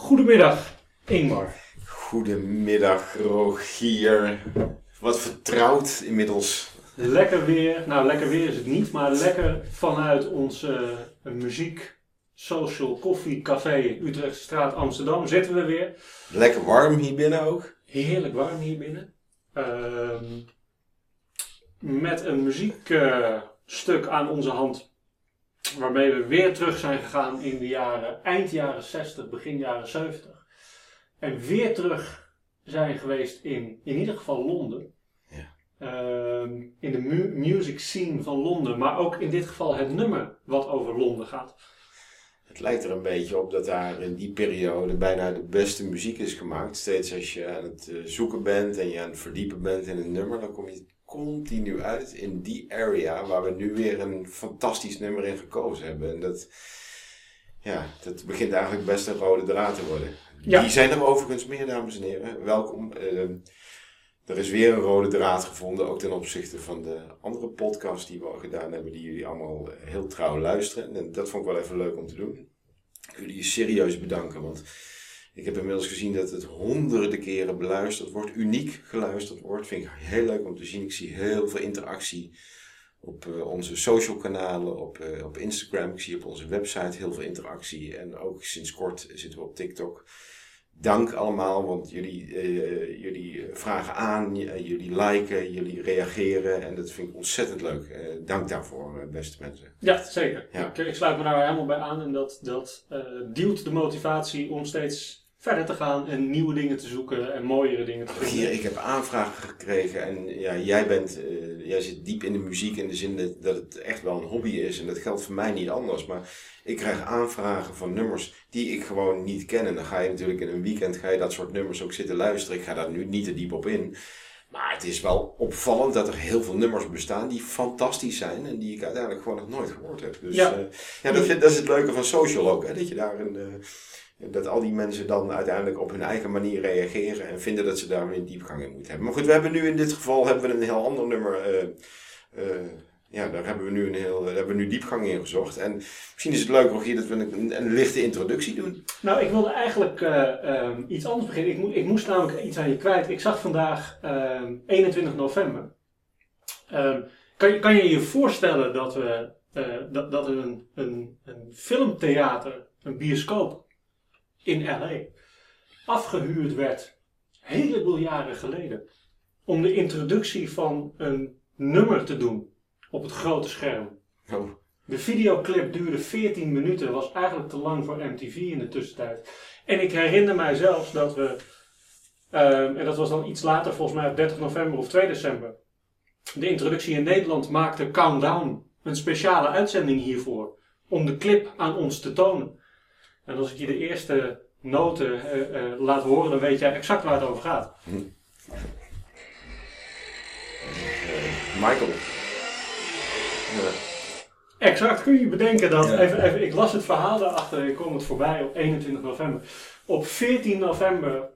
Goedemiddag, Ingmar. Goedemiddag, Rogier. Wat vertrouwd inmiddels. Lekker weer. Nou, lekker weer is het niet, maar lekker vanuit ons uh, muziek, social, koffie, café Utrechtstraat Amsterdam zitten we weer. Lekker warm hier binnen ook. Heerlijk warm hier binnen. Uh, met een muziekstuk uh, aan onze hand Waarmee we weer terug zijn gegaan in de jaren, eind jaren 60, begin jaren 70. En weer terug zijn geweest in, in ieder geval Londen. Ja. Uh, in de mu music scene van Londen, maar ook in dit geval het nummer wat over Londen gaat. Het lijkt er een beetje op dat daar in die periode bijna de beste muziek is gemaakt. Steeds als je aan het eh, zoeken bent en je aan het verdiepen bent in een nummer, dan kom je continu uit in die area waar we nu weer een fantastisch nummer in gekozen hebben. En dat, ja, dat begint eigenlijk best een rode draad te worden. Die zijn er overigens meer, dames en heren. Welkom. Uh, er is weer een rode draad gevonden, ook ten opzichte van de andere podcast die we al gedaan hebben, die jullie allemaal heel trouw luisteren. En dat vond ik wel even leuk om te doen. Ik wil jullie serieus bedanken, want ik heb inmiddels gezien dat het honderden keren beluisterd wordt, uniek geluisterd wordt. Vind ik heel leuk om te zien. Ik zie heel veel interactie op uh, onze social kanalen, op, uh, op Instagram. Ik zie op onze website heel veel interactie. En ook sinds kort zitten we op TikTok. Dank allemaal, want jullie, uh, jullie vragen aan, jullie liken, jullie reageren. En dat vind ik ontzettend leuk. dank daarvoor, beste mensen. Ja, zeker. Ja. Ik, ik, sluit me daar helemaal bij aan. En dat, dat duwt de motivatie om steeds verder te gaan en nieuwe dingen te zoeken en mooiere dingen te vinden. Hier, ik heb aanvragen gekregen en ja, jij, bent, jij zit diep in de muziek in de zin dat, dat het echt wel een hobby is. En dat geldt voor mij niet anders. Maar ik krijg aanvragen van nummers die ik gewoon niet ken. En dan ga je natuurlijk in een weekend ga je dat soort nummers ook zitten luisteren. Ik ga daar nu niet te diep op in. Maar het is wel opvallend dat er heel veel nummers bestaan die fantastisch zijn en die ik uiteindelijk gewoon nog nooit gehoord heb. Dus ja, uh, ja dat, dat, is het leuke van social ook, hè, dat je daar een, uh, dat al die mensen dan uiteindelijk op hun eigen manier reageren en vinden dat ze daar een diepgang in moeten hebben. Maar goed, we hebben nu in dit geval hebben we een heel ander nummer. Uh, uh, ja, daar hebben we nu een heel, hebben we nu diepgang in gezocht. En misschien is het leuk, Rogier, dat we een, een, lichte introductie doen. Nou, ik wilde eigenlijk uh, iets anders beginnen. Ik, ik, moest namelijk iets aan je kwijt. Ik zag vandaag 21 ehm, november. Ehm, kan, je, kan je je voorstellen dat we dat, dat een, een, een filmtheater, een bioscoop in LA afgehuurd werd, heleboel jaren geleden, om de introductie van een nummer te doen op het grote scherm. Oh. De videoclip duurde 14 minuten, was eigenlijk te lang voor MTV in de tussentijd. En ik herinner mij zelfs dat we, ehm, en dat was dan iets later, volgens mij op 30 november of 2 december, de introductie in Nederland maakte Countdown een speciale uitzending hiervoor, om de clip aan ons te tonen. En als ik je de eerste noten uh, uh, laat horen, dan weet jij exact waar het over gaat. Hm. Michael. Exact, kun je bedenken dat, even, even, ik las het verhaal daarachter, ik kom het voorbij op 21 november. Op 14 november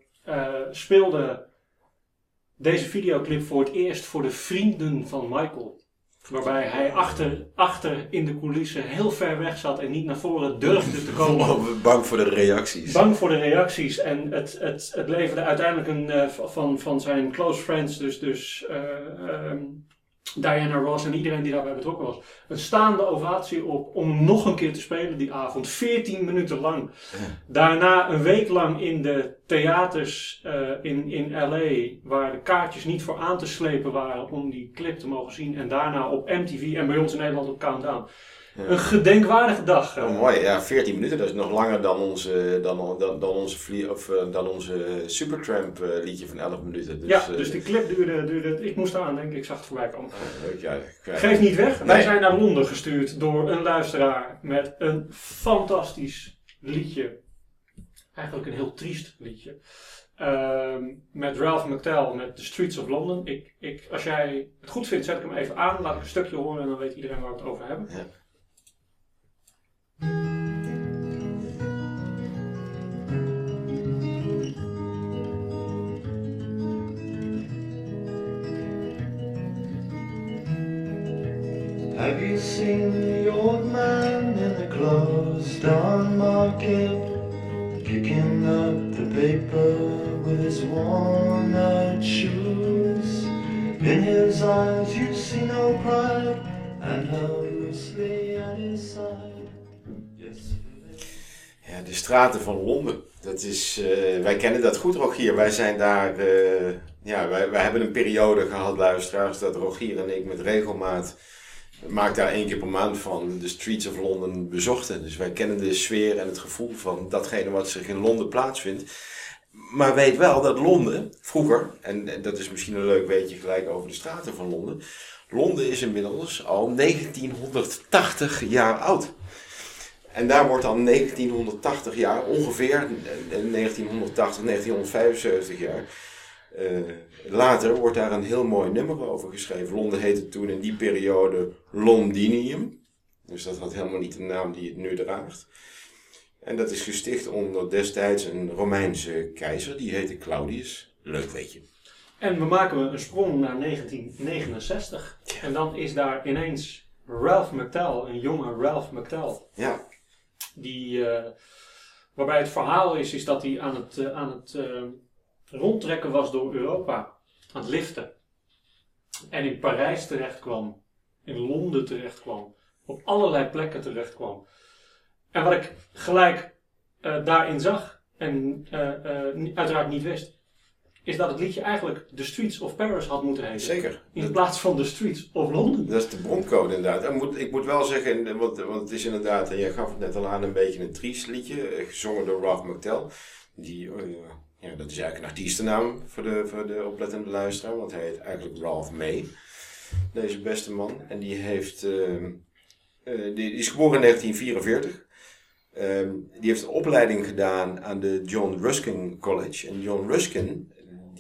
speelde deze videoclip voor het eerst voor de vrienden van Michael. Waarbij hij achter, achter in de coulissen heel ver weg zat en niet naar voren durfde te komen. Bang voor de reacties. Bang voor de reacties. En het, het, het leverde uiteindelijk een, uh, van, van zijn close friends, dus, dus uh, um, Diana Ross en iedereen die daarbij betrokken was, een staande ovatie op om nog een keer te spelen die avond. 14 minuten lang. Daarna een week lang in de theaters uh, in, in LA, waar de kaartjes niet voor aan te slepen waren om die clip te mogen zien. En daarna op MTV en bij ons in Nederland op Countdown. Een gedenkwaardige dag. Oh, mooi, ja, 14 minuten, dat is nog langer dan onze, dan, dan, dan onze, of, eh, dan onze Supertramp uh, liedje van 11 minuten. Dus, ja, dus die clip duurde, duurde, ik moest aan denken, ik zag het voorbij komen. Oh, ja, Geef niet weg, wij zijn naar Londen gestuurd door een luisteraar met een fantastisch liedje. Eigenlijk een heel triest liedje. Uh, met Ralph McTell met The Streets of London. Ik, ik, als jij het goed vindt, zet ik hem even aan. Laat ik een stukje horen en dan weet iedereen waar we het over hebben. Ja. Have you seen the old man in the closed down market? Picking up the paper with his worn out shoes. In his eyes you see no pride, and held loosely at his side. De straten van Londen. Dat is, eh, wij kennen dat goed, Rogier. Wij zijn daar, eh, ja, wij, wij hebben een periode gehad, luisteraars, dat Rogier en ik met regelmaat, maak daar één keer per maand van, de streets of Londen bezochten. Dus wij kennen de sfeer en het gevoel van datgene wat zich in Londen plaatsvindt. Maar weet wel dat Londen, vroeger, en dat is misschien een leuk weetje gelijk over de straten van Londen. Londen is inmiddels al 1980 jaar oud. En daar wordt dan 1980 jaar, ongeveer eh, 1980, 1975 jaar. eh, later wordt daar een heel mooi nummer over geschreven. Londen heette toen in die periode Londinium. Dus dat had helemaal niet de naam die het nu draagt. En dat is gesticht onder destijds een Romeinse keizer, die heette Claudius. Leuk weet je. En we maken een sprong naar 1969. En dan is daar ineens Ralph McTell, een jonge Ralph McTell. Ja, Die, eh, waarbij het verhaal is, is dat hij aan het, eh, aan het eh, rondtrekken was door Europa. Aan het liften. En in Parijs terecht kwam. In Londen terecht kwam. Op allerlei plekken terecht kwam. En wat ik gelijk daarin zag, en uiteraard niet wist, is dat het liedje eigenlijk The Streets of Paris had moeten heten. zeker. In Dat- plaats van The Streets of London. Dat is de broncode inderdaad. Ik moet, ik moet wel zeggen, want, want het is inderdaad, en jij gaf het net al aan, een beetje een triest liedje, eh, gezongen door Ralph McTell. Die, eh, ja, dat is eigenlijk een artiestennaam voor de, voor de oplettende luisteraar, want hij heet eigenlijk Ralph May, deze beste man. En die, heeft, eh, eh, die, die is geboren in 1944. Ehm, die heeft een opleiding gedaan aan de John Ruskin College. En John Ruskin,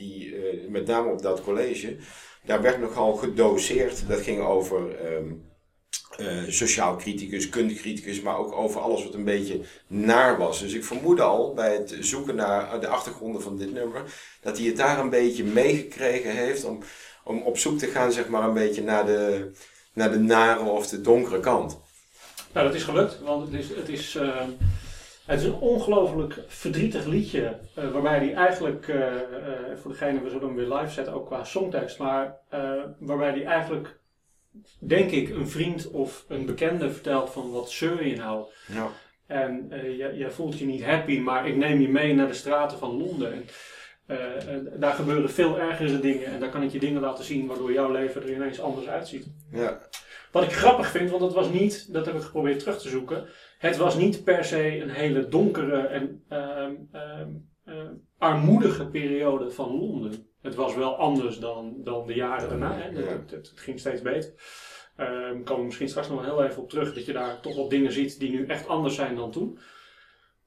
die, eh, met name op dat college, daar werd nogal gedoseerd. Dat ging over ehm, eh, sociaal criticus, kunstcriticus, maar ook over alles wat een beetje naar was. Dus ik vermoed al bij het zoeken naar de achtergronden van dit nummer, dat hij het daar een beetje meegekregen heeft om, om op zoek te gaan, zeg maar, een beetje naar de, naar de nare of de donkere kant. Nou, dat is gelukt, want het is, het is, eh, het is een ongelooflijk verdrietig liedje. eh, waarbij hij eigenlijk, eh, eh, voor degene, we zullen hem weer live zetten, ook qua songtekst, maar waarbij hij eigenlijk, denk ik, een vriend of een bekende vertelt van wat zeur je nou? Ja. En je, je voelt je niet happy, maar ik neem je mee naar de straten van Londen. En, en daar gebeuren veel ergere dingen en daar kan ik je dingen laten zien waardoor jouw leven er ineens anders uitziet. Ja, Wat ik grappig vind, want het was niet, dat heb ik geprobeerd terug te zoeken, het was niet per se een hele donkere en ehm, ehm, ehm, armoedige periode van Londen. Het was wel anders dan, dan de jaren daarna. Hè. Het, het, het ging steeds beter. Ehm komen we misschien straks nog wel heel even op terug, dat je daar toch wat dingen ziet die nu echt anders zijn dan toen.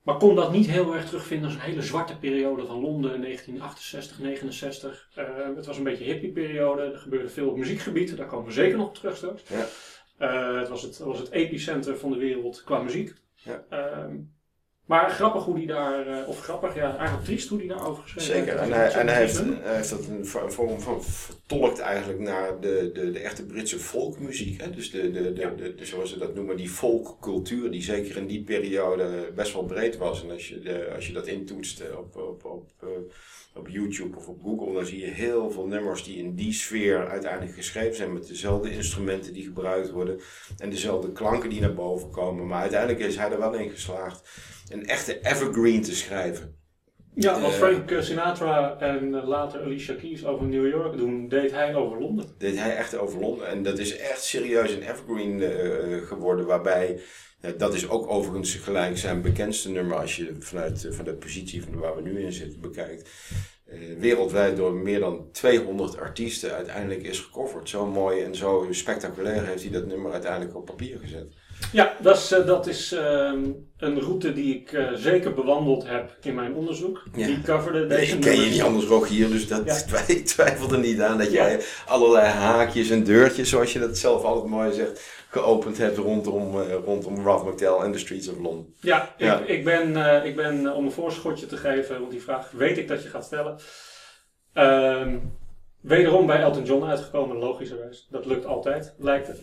Maar kon dat niet heel erg terugvinden als een hele zwarte periode van Londen, 1968, 69. Eh, het was een beetje een hippie-periode, er gebeurde veel op muziekgebied, daar komen we zeker nog op terug straks. Ja. Eh, het, was het was het epicenter van de wereld qua muziek. Ja. Ehm, maar grappig hoe die daar, eh, of grappig, ja, eigenlijk triest hoe die daarover geschreven Zeker. heeft. En hij, en hij, heeft, hij heeft dat een vo- een vorm van vertolkt eigenlijk naar de, de, de echte Britse folkmuziek. Hè? Dus de, de, de, Ja. de, de- zoals ze dat noemen, die folkcultuur, die zeker in die periode best wel breed was. En als je, de, als je dat intoetst eh, op, op, op, eh, op YouTube of op Google, dan zie je heel veel nummers die in die sfeer uiteindelijk geschreven zijn. Met dezelfde instrumenten die gebruikt worden en dezelfde klanken die naar boven komen. Maar uiteindelijk is hij er wel in geslaagd een echte evergreen te schrijven. Ja, wat Eh, Frank Sinatra en eh, later Alicia Keys over New York doen, deed hij over Londen. deed hij echt over Londen. En dat is echt serieus een evergreen eh, geworden. Waarbij, eh, dat is ook overigens gelijk zijn bekendste nummer als je vanuit eh, van de positie van waar we nu in zitten bekijkt. Eh, wereldwijd door meer dan 200 artiesten uiteindelijk is gecoverd. Zo mooi en zo spectaculair heeft hij dat nummer uiteindelijk op papier gezet. Ja, dat is, eh, dat is ehm, een route die ik eh, zeker bewandeld heb in mijn onderzoek. Ja. Die coverde deze Ik ken je niet anders ook hier, dus dat, Ja. ik twijfel er niet aan dat jij allerlei haakjes en deurtjes, zoals je dat zelf altijd mooi zegt, geopend hebt rondom, eh, rondom Ralph McTell en The Streets of London. Ja, Ja. Ik, ik ben, ik ben om een voorschotje te geven, want die vraag weet ik dat je gaat stellen. Ehm, wederom bij Elton John uitgekomen, logischerwijs. Dat lukt altijd, lijkt het.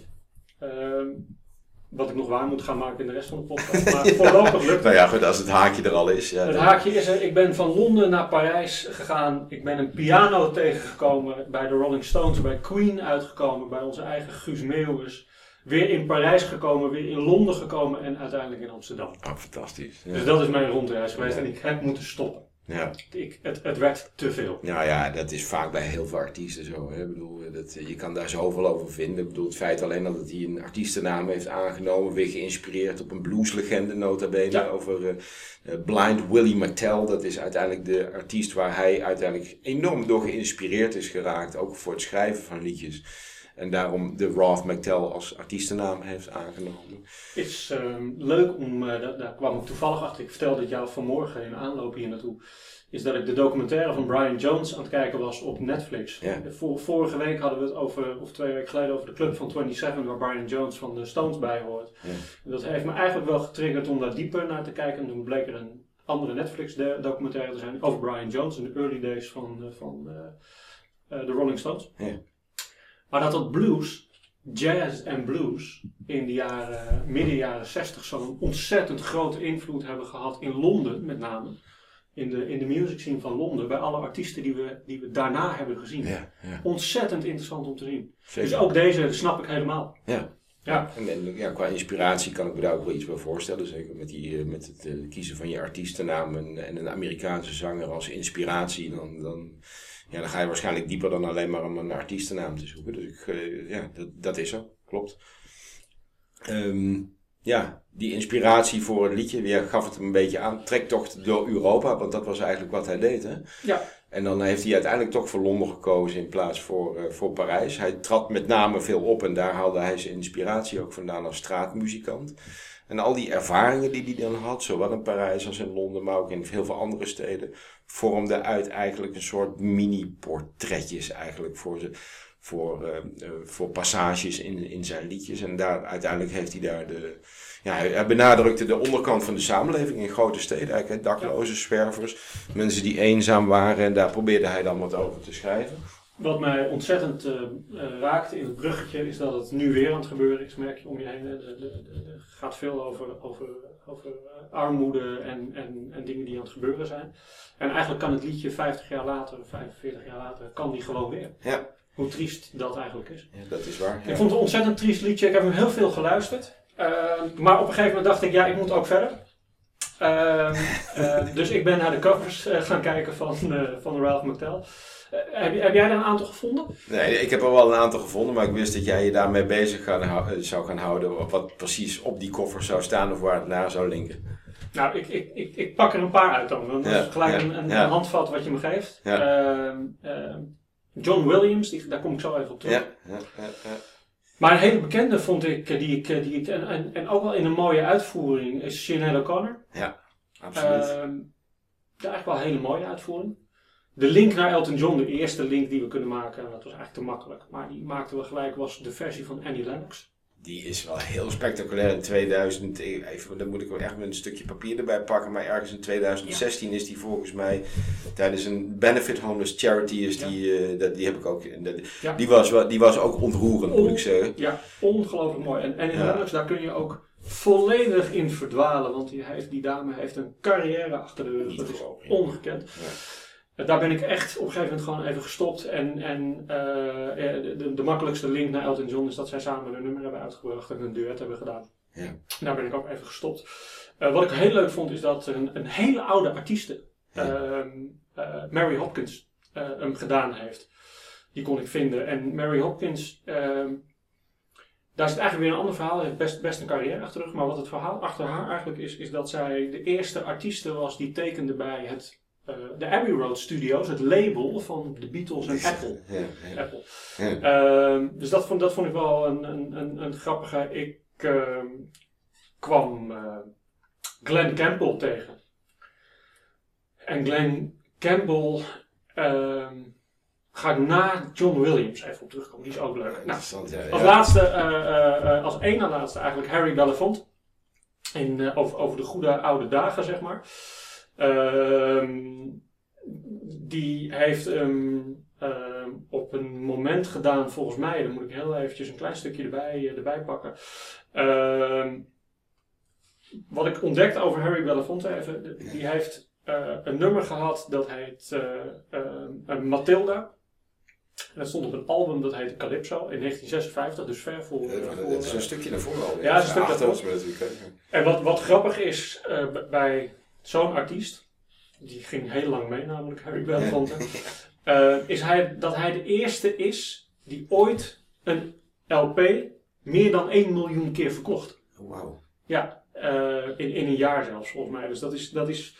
Wat ik nog waar moet gaan maken in de rest van de podcast. Maar voorlopig lukt het. Nou ja, goed, als het haakje er al is. Ja, Het haakje is er, ik ben van Londen naar Parijs gegaan. Ik ben een piano tegengekomen bij de Rolling Stones, bij Queen uitgekomen, bij onze eigen Guus Meeuwis. Weer in Parijs gekomen, weer in Londen gekomen en uiteindelijk in Amsterdam. Oh, fantastisch. Ja. Dus dat is mijn rondreis geweest en ik heb moeten stoppen. Ja. Ik, het, het werd te veel. Nou ja, dat is vaak bij heel veel artiesten zo. Hè? Ik bedoel, dat, je kan daar zoveel over vinden. Ik bedoel, het feit alleen al dat hij een artiestennaam heeft aangenomen, weer geïnspireerd op een blueslegende nota bene, Ja. over eh, eh, Blind Willie McTell. Dat is uiteindelijk de artiest waar hij uiteindelijk enorm door geïnspireerd is geraakt, ook voor het schrijven van liedjes. En daarom de Roth McTell als artiestennaam heeft aangenomen. Het is ehm, leuk om, eh, daar, daar kwam ik toevallig achter, ik vertelde het jou vanmorgen in aanloop hier naartoe, is dat ik de documentaire van Brian Jones aan het kijken was op Netflix. Ja. Vor- vorige week hadden we het over, of twee weken geleden, over de club van 27, waar Brian Jones van de Stones bij hoort. Ja. En dat heeft me eigenlijk wel getriggerd om daar dieper naar te kijken. En toen bleek er een andere Netflix de- documentaire te zijn over Brian Jones in de early days van, eh, van eh, de Rolling Stones. Ja. Maar dat dat blues, jazz en blues in de jaren, midden jaren 60 zo'n ontzettend grote invloed hebben gehad in Londen met name. In de, in de music scene van Londen, bij alle artiesten die we, die we daarna hebben gezien. Ja, ja. Ontzettend interessant om te zien. Zeker. Dus ook deze snap ik helemaal. Ja. Ja. En, en ja, qua inspiratie kan ik me daar ook wel iets bij voorstellen. Zeker met, die, eh, met het eh, kiezen van je artiestennaam en, en een Amerikaanse zanger als inspiratie. Dan, dan, ja, dan ga je waarschijnlijk dieper dan alleen maar om een artiestennaam te zoeken. Dus ik, eh, ja, dat, dat is zo. Klopt. Ehm, ja, die inspiratie voor het liedje, je gaf het een beetje aan. Trektocht door Europa, want dat was eigenlijk wat hij deed. Hè? Ja. En dan heeft hij uiteindelijk toch voor Londen gekozen in plaats voor, eh, voor Parijs. Hij trad met name veel op en daar haalde hij zijn inspiratie ook vandaan als straatmuzikant. En al die ervaringen die hij dan had, zowel in Parijs als in Londen, maar ook in heel veel andere steden, vormde uit eigenlijk een soort mini-portretjes eigenlijk voor, ze, voor, eh, eh, voor passages in, in zijn liedjes. En daar, uiteindelijk heeft hij daar de... Ja, hij, benadrukte de onderkant van de samenleving in grote steden, eigenlijk dakloze zwervers, mensen die eenzaam waren. En daar probeerde hij dan wat over te schrijven. Wat mij ontzettend eh, eh, raakte in het bruggetje is dat het nu weer aan het gebeuren is, merk je om je heen. Er- er- Er gaat veel over, over, over eh, armoede en, en, en dingen die aan het gebeuren zijn. En eigenlijk kan het liedje 50 jaar later, 45 jaar later, kan die gewoon weer. Ja. Hoe triest dat eigenlijk is. Ja, dat is waar. Ik vond het een ontzettend triest liedje. Ik heb hem heel veel geluisterd. Ehm, maar op een gegeven moment dacht ik, ja, ik moet ook verder. Ehm, eh, dus ik ben naar de covers eh, gaan kijken van, eh, van Ralph McTell. Heb, jij er een aantal gevonden? Nee, ik heb er wel een aantal gevonden, maar ik wist dat jij je daarmee bezig gaan eh, zou gaan houden. Op wat precies op die koffer zou staan of waar het naar zou linken. Nou, ik, ik, ik, ik pak er een paar uit dan. Want dat Ja, is gelijk ja, een, een, ja. handvat wat je me geeft. Ja. Ehm, ehm, John Williams, die, daar kom ik zo even op terug. Ja, ja, ja, ja. Maar een hele bekende vond ik, eh, die ik, eh, die ik en, en, en ook wel in een mooie uitvoering, is Sinead O'Connor. absoluut. Ehm, ja, eigenlijk wel een hele mooie uitvoering. De link naar Elton John, de eerste link die we kunnen maken, dat was eigenlijk te makkelijk. Maar die maakten we gelijk, was de versie van Annie Lennox. die is wel heel spectaculair in 2000. eh, Even, dan moet ik wel echt met een stukje papier erbij pakken. Maar ergens in 2016 is die volgens mij tijdens een benefit homeless charity. Is Ja. die, eh, dat, die heb ik ook. dat- Ja. die, was, die was ook ontroerend, moet ik zeggen. Ja, ongelooflijk mooi. En Annie Ja. Lennox, daar kun je ook volledig in verdwalen. Want die, heeft, die dame heeft een carrière achter de rug. Dat is ongekend. Ja. Eh, Daar ben ik echt op een gegeven moment gewoon even gestopt. En, en eh, eh, de, makkelijkste link naar Elton John is dat zij samen een nummer hebben uitgebracht en een duet hebben gedaan. Ja. Daar ben ik ook even gestopt. Wat ik heel leuk vond is dat een, een hele oude artieste, ehm, eh, Mary Hopkins, hem gedaan heeft. Die kon ik vinden. En Mary Hopkins, ehm, daar zit eigenlijk weer een ander verhaal. Hij heeft best, best een carrière achter de rug. Maar wat het verhaal achter haar eigenlijk is, is dat zij de eerste artieste was die tekende bij het, de Abbey Road Studios, het label van de Beatles en Apple. Apple. Ehm, dus dat vond, dat vond ik wel een, een, een, grappige. Ik ehm, kwam eh, Glenn Campbell tegen. En Glenn Campbell ehm ga ik na John Williams even op terugkomen. Die is ook leuk. Nou, ja. als laatste, eh, eh, eh, als één na laatste eigenlijk Harry Belafonte. In, eh, over, over de goede oude dagen, zeg maar. Ehm, die heeft, ehm, op een moment gedaan, volgens mij. Dan moet ik heel eventjes een klein stukje erbij, eh, erbij pakken. Ehm, wat ik ontdekte over Harry Belafonte, even, die heeft eh, een nummer gehad dat heet ehm, eh, Matilda. En dat stond op een album dat heette Calypso in 1956, dus ver voor. Voor, Het is een stukje naar voren al. Ja, een stuk hè. en wat, wat grappig is bij zo'n artiest, die ging heel lang mee, namelijk Harry Belafonte, eh, is hij, dat hij de eerste is die ooit een LP meer dan 1 miljoen keer verkocht. Wauw. Ja, eh, in, in een jaar zelfs volgens mij. Dus dat is, dat is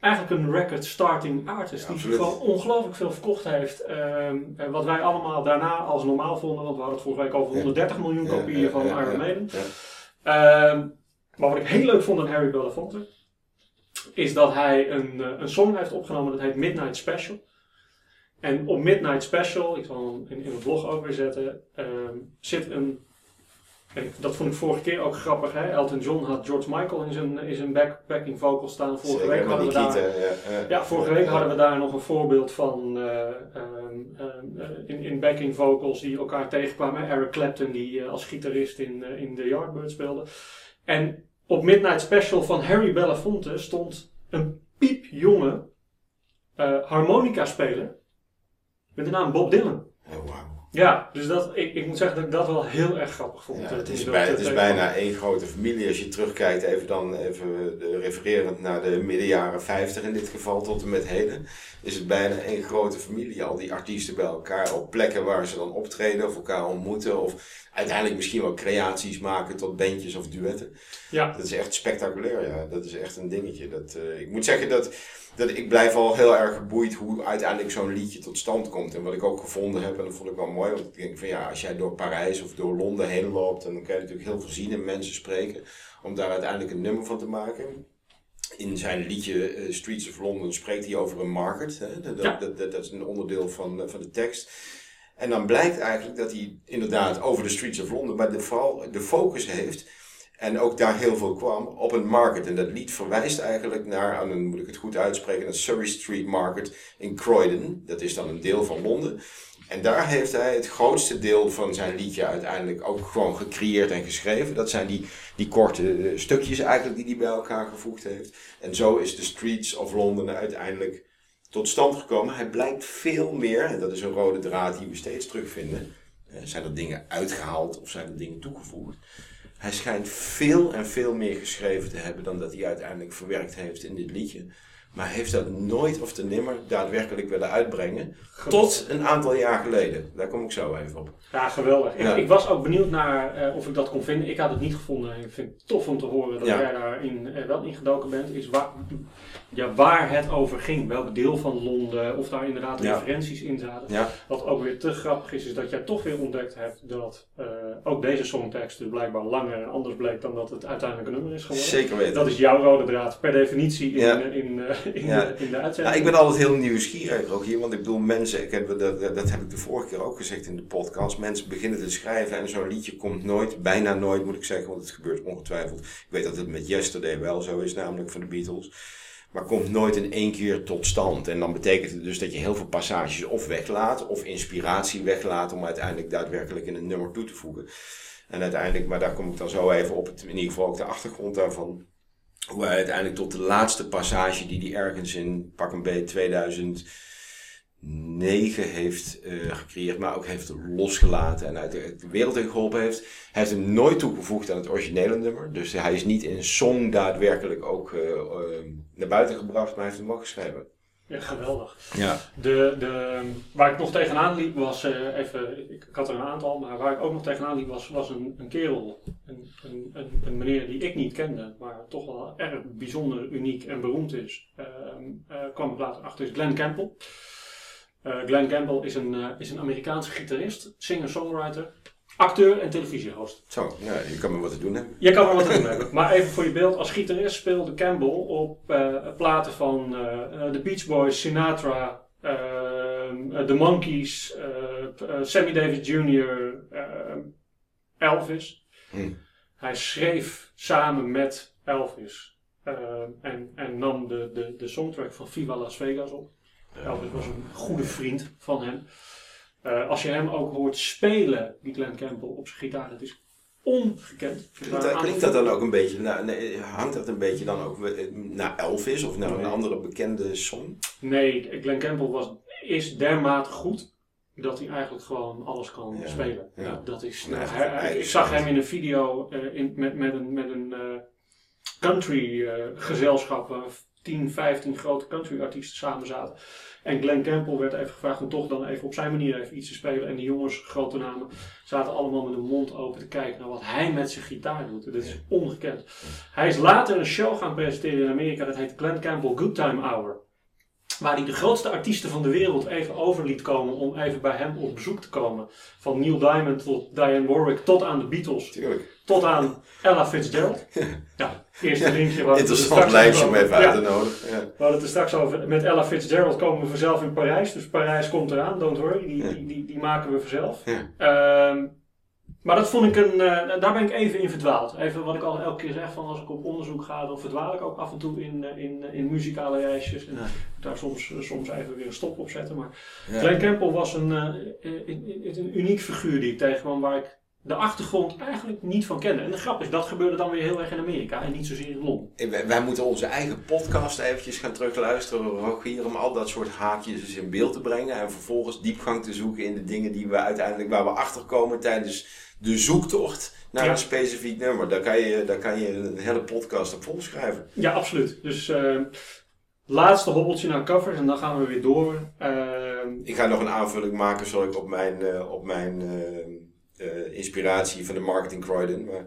eigenlijk een record starting artist Ja, die gewoon ongelooflijk veel verkocht heeft. Ehm, wat wij allemaal daarna als normaal vonden, want we hadden het vorige week over Ja. 130 miljoen kopieën ja, van Iron. Maiden. Ehm, maar wat ik heel leuk vond aan Harry Belafonte, is dat hij een, eh, een song heeft opgenomen dat heet Midnight Special. En op Midnight Special, ik zal hem in, in mijn blog ook weer zetten, ehm, zit een. dat vond ik vorige keer ook grappig. Hè? Elton John had George Michael in zijn, in zijn back, backing vocal staan. Vorige Zeker, week hadden we daar. kieten, ja, ja. Ja, vorige week hadden we daar nog een voorbeeld van eh, ehm, eh, in, in backing vocals die elkaar tegenkwamen. Eric Clapton die als gitarist in, in The Yardbirds speelde. En op Midnight Special van Harry Belafonte stond een piepjonge eh harmonica speler met de naam Bob Dylan. Oh. Ja, dus dat, ik, ik moet zeggen dat ik dat wel heel erg grappig vond. Ja, eh, het is, bij, eh, het is bijna één grote familie. Als je terugkijkt, even dan even refererend naar de midden jaren 50 in dit geval tot en met heden, is het bijna één grote familie. Al die artiesten bij elkaar op plekken waar ze dan optreden of elkaar ontmoeten of uiteindelijk misschien wel creaties maken tot bandjes of duetten. Ja, Dat is echt spectaculair, ja. Dat is echt een dingetje. Dat, eh, ik moet zeggen dat, dat ik blijf al heel erg geboeid hoe uiteindelijk zo'n liedje tot stand komt. En wat ik ook gevonden heb, en dat vond ik wel mooi, want ik denk van ja, als jij door Parijs of door Londen heen loopt, dan kan je natuurlijk heel veel zien en mensen spreken, om daar uiteindelijk een nummer van te maken. In zijn liedje eh, Streets of London spreekt hij over een market. Hè? Dat, Ja. dat, dat, dat is een onderdeel van, eh, van de tekst. En dan blijkt eigenlijk dat hij inderdaad over de Streets of London, maar de, vooral de focus heeft en ook daar heel veel kwam op een market. En dat lied verwijst eigenlijk naar, en moet ik het goed uitspreken, een Surrey Street Market in Croydon. Dat is dan een deel van Londen. En daar heeft hij het grootste deel van zijn liedje uiteindelijk ook gewoon gecreëerd en geschreven. Dat zijn die, die korte eh, stukjes eigenlijk die hij bij elkaar gevoegd heeft. En zo is de Streets of London uiteindelijk tot stand gekomen. Hij blijkt veel meer, en dat is een rode draad die we steeds terugvinden. Eh, Zijn er dingen uitgehaald of zijn er dingen toegevoegd? Hij schijnt veel en veel meer geschreven te hebben dan dat hij uiteindelijk verwerkt heeft in dit liedje. Maar heeft dat nooit of te nimmer daadwerkelijk willen uitbrengen. Tot een aantal jaar geleden. Daar kom ik zo even op. Ja, geweldig. Ja. Ik, ik was ook benieuwd naar eh, of ik dat kon vinden. Ik had het niet gevonden. Ik vind het tof om te horen dat Ja. jij daarin eh, wel ingedoken bent. Is waar, ja, waar het over ging. Welk deel van Londen. Of daar inderdaad Ja. referenties in zaten. Ja. Wat ook weer te grappig is, is dat jij toch weer ontdekt hebt dat eh, ook deze songtekst dus blijkbaar langer en anders bleek dan dat het uiteindelijk een nummer is geworden. Zeker weten. Dat is jouw rode draad per definitie in, Ja. in, in, Ja. de, in de Ja, uitzending. ik ben altijd heel nieuwsgierig ook hier, want ik bedoel, mensen, ik heb, dat, dat, dat heb ik de vorige keer ook gezegd in de podcast, mensen beginnen te schrijven en zo'n liedje komt nooit, bijna nooit moet ik zeggen, want het gebeurt ongetwijfeld. Ik weet dat het met Yesterday wel zo is, namelijk van de Beatles, maar komt nooit in één keer tot stand. En dan betekent het dus dat je heel veel passages of weglaat, of inspiratie weglaat om uiteindelijk daadwerkelijk in een nummer toe te voegen. En uiteindelijk, maar daar kom ik dan zo even op, het, in ieder geval ook de achtergrond daarvan hoe hij uiteindelijk tot de laatste passage die hij ergens in pak een beet 2009 heeft eh, gecreëerd, maar ook heeft losgelaten en uit de, wereld in geholpen heeft. Hij heeft hem nooit toegevoegd aan het originele nummer. Dus hij is niet in song daadwerkelijk ook eh, eh, naar buiten gebracht, maar hij heeft hem wel geschreven. Ja, geweldig. Ja. De, de, waar ik nog tegenaan liep was, eh, even, ik, ik had er een aantal, maar waar ik ook nog tegenaan liep was, was een, een kerel. Een, een, een, een meneer die ik niet kende, maar toch wel erg bijzonder, uniek en beroemd is. Ehm eh, kwam ik later achter, is Glenn Campbell. Eh, Glenn Campbell is een, eh, is een Amerikaanse gitarist, singer-songwriter, acteur en televisiehost. Zo, ja, je kan me wat te doen hebben. Je kan er wat te doen hebben. Maar even voor je beeld, als gitarist speelde Campbell op eh, platen van eh, eh, The Beach Boys, Sinatra, The Monkees, eh, Sammy Davis Jr., Elvis. Hm. Hij schreef samen met Elvis en, en nam de, de, de soundtrack van Viva Las Vegas op. Elvis was een goede vriend van hem. Eh, als je hem ook hoort spelen, die Glenn Campbell, op zijn gitaar, dat is ongekend. Klinkt dat, klinkt dat dan ook een beetje, nou, nee, hangt dat een beetje dan ook eh, naar Elvis of naar een andere bekende song? Nee, Glenn Campbell was, is dermate goed dat hij eigenlijk gewoon alles kan Ja, spelen. ja. Dat is, hij- eigen ik zag hem in een video eh, in, met, met een, met een eh, country eh, gezelschap 10, 15 grote country artiesten samen zaten. En Glenn Campbell werd even gevraagd om toch dan even op zijn manier even iets te spelen. En die jongens, grote namen, zaten allemaal met hun mond open te kijken naar wat hij met zijn gitaar doet. Dat is ongekend. Hij is later een show gaan presenteren in Amerika, dat heet Glenn Campbell Good Time Hour. Waar hij de grootste artiesten van de wereld even over liet komen om even bij hem op bezoek te komen. Van Neil Diamond tot Diane Warwick tot aan de Beatles, Tuurlijk. tot aan Ella Fitzgerald. Ja, eerste linkje. waar er Interessant lijstje om even uit te nodigen. Ja. we hadden het er straks over. Met Ella Fitzgerald komen we vanzelf in Parijs. Dus Parijs komt eraan, don't worry. Die, die, die maken we vanzelf. Ja. Ehm, maar dat vond ik een. eh, daar ben ik even in verdwaald. Even wat ik al elke keer zeg: van als ik op onderzoek ga, dan verdwaal ik ook af en toe in, eh, in, in muzikale reisjes. En Ja. daar soms, eh, soms even weer een stop op zetten. Maar Ja. Glenn Campbell was een, eh, eh, een, uniek figuur die ik tegenkwam waar ik de achtergrond eigenlijk niet van kende. En de grap is, dat gebeurde dan weer heel erg in Amerika en niet zozeer in Londen. Eh, Wij, wij moeten onze eigen podcast eventjes gaan terugluisteren, Rogier, om al dat soort haakjes eens in beeld te brengen en vervolgens diepgang te zoeken in de dingen die we uiteindelijk, waar we achter komen tijdens de zoektocht naar Ja. een specifiek nummer. Daar kan, je, daar kan je een hele podcast op volschrijven. Ja, absoluut. Dus eh, laatste hobbeltje naar covers en dan gaan we weer door. Ehm, Ik ga nog een aanvulling maken, zal ik op mijn, eh, op mijn eh, eh, inspiratie van de marketing Croydon. Maar,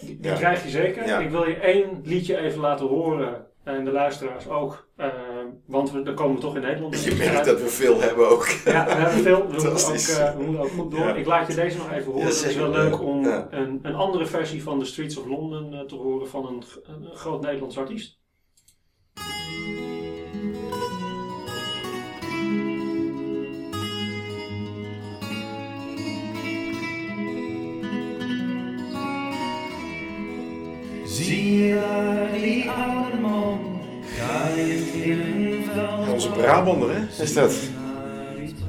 die die Ja. krijg je zeker. Ja. Ik wil je één liedje even laten horen en de luisteraars ook. Ehm, want we, dan komen we toch in Nederland. je merkt dat we veel hebben ook. Ja, we hebben veel. We moeten, ook, eh, we moeten ook goed door. Ja. Ik laat je deze nog even horen. Ja, het is wel leuk om Ja. een, een andere versie van The Streets of London eh, te horen van een, een groot Nederlands artiest. Zie je daar die oude Onze Brabander, hè? Is dat?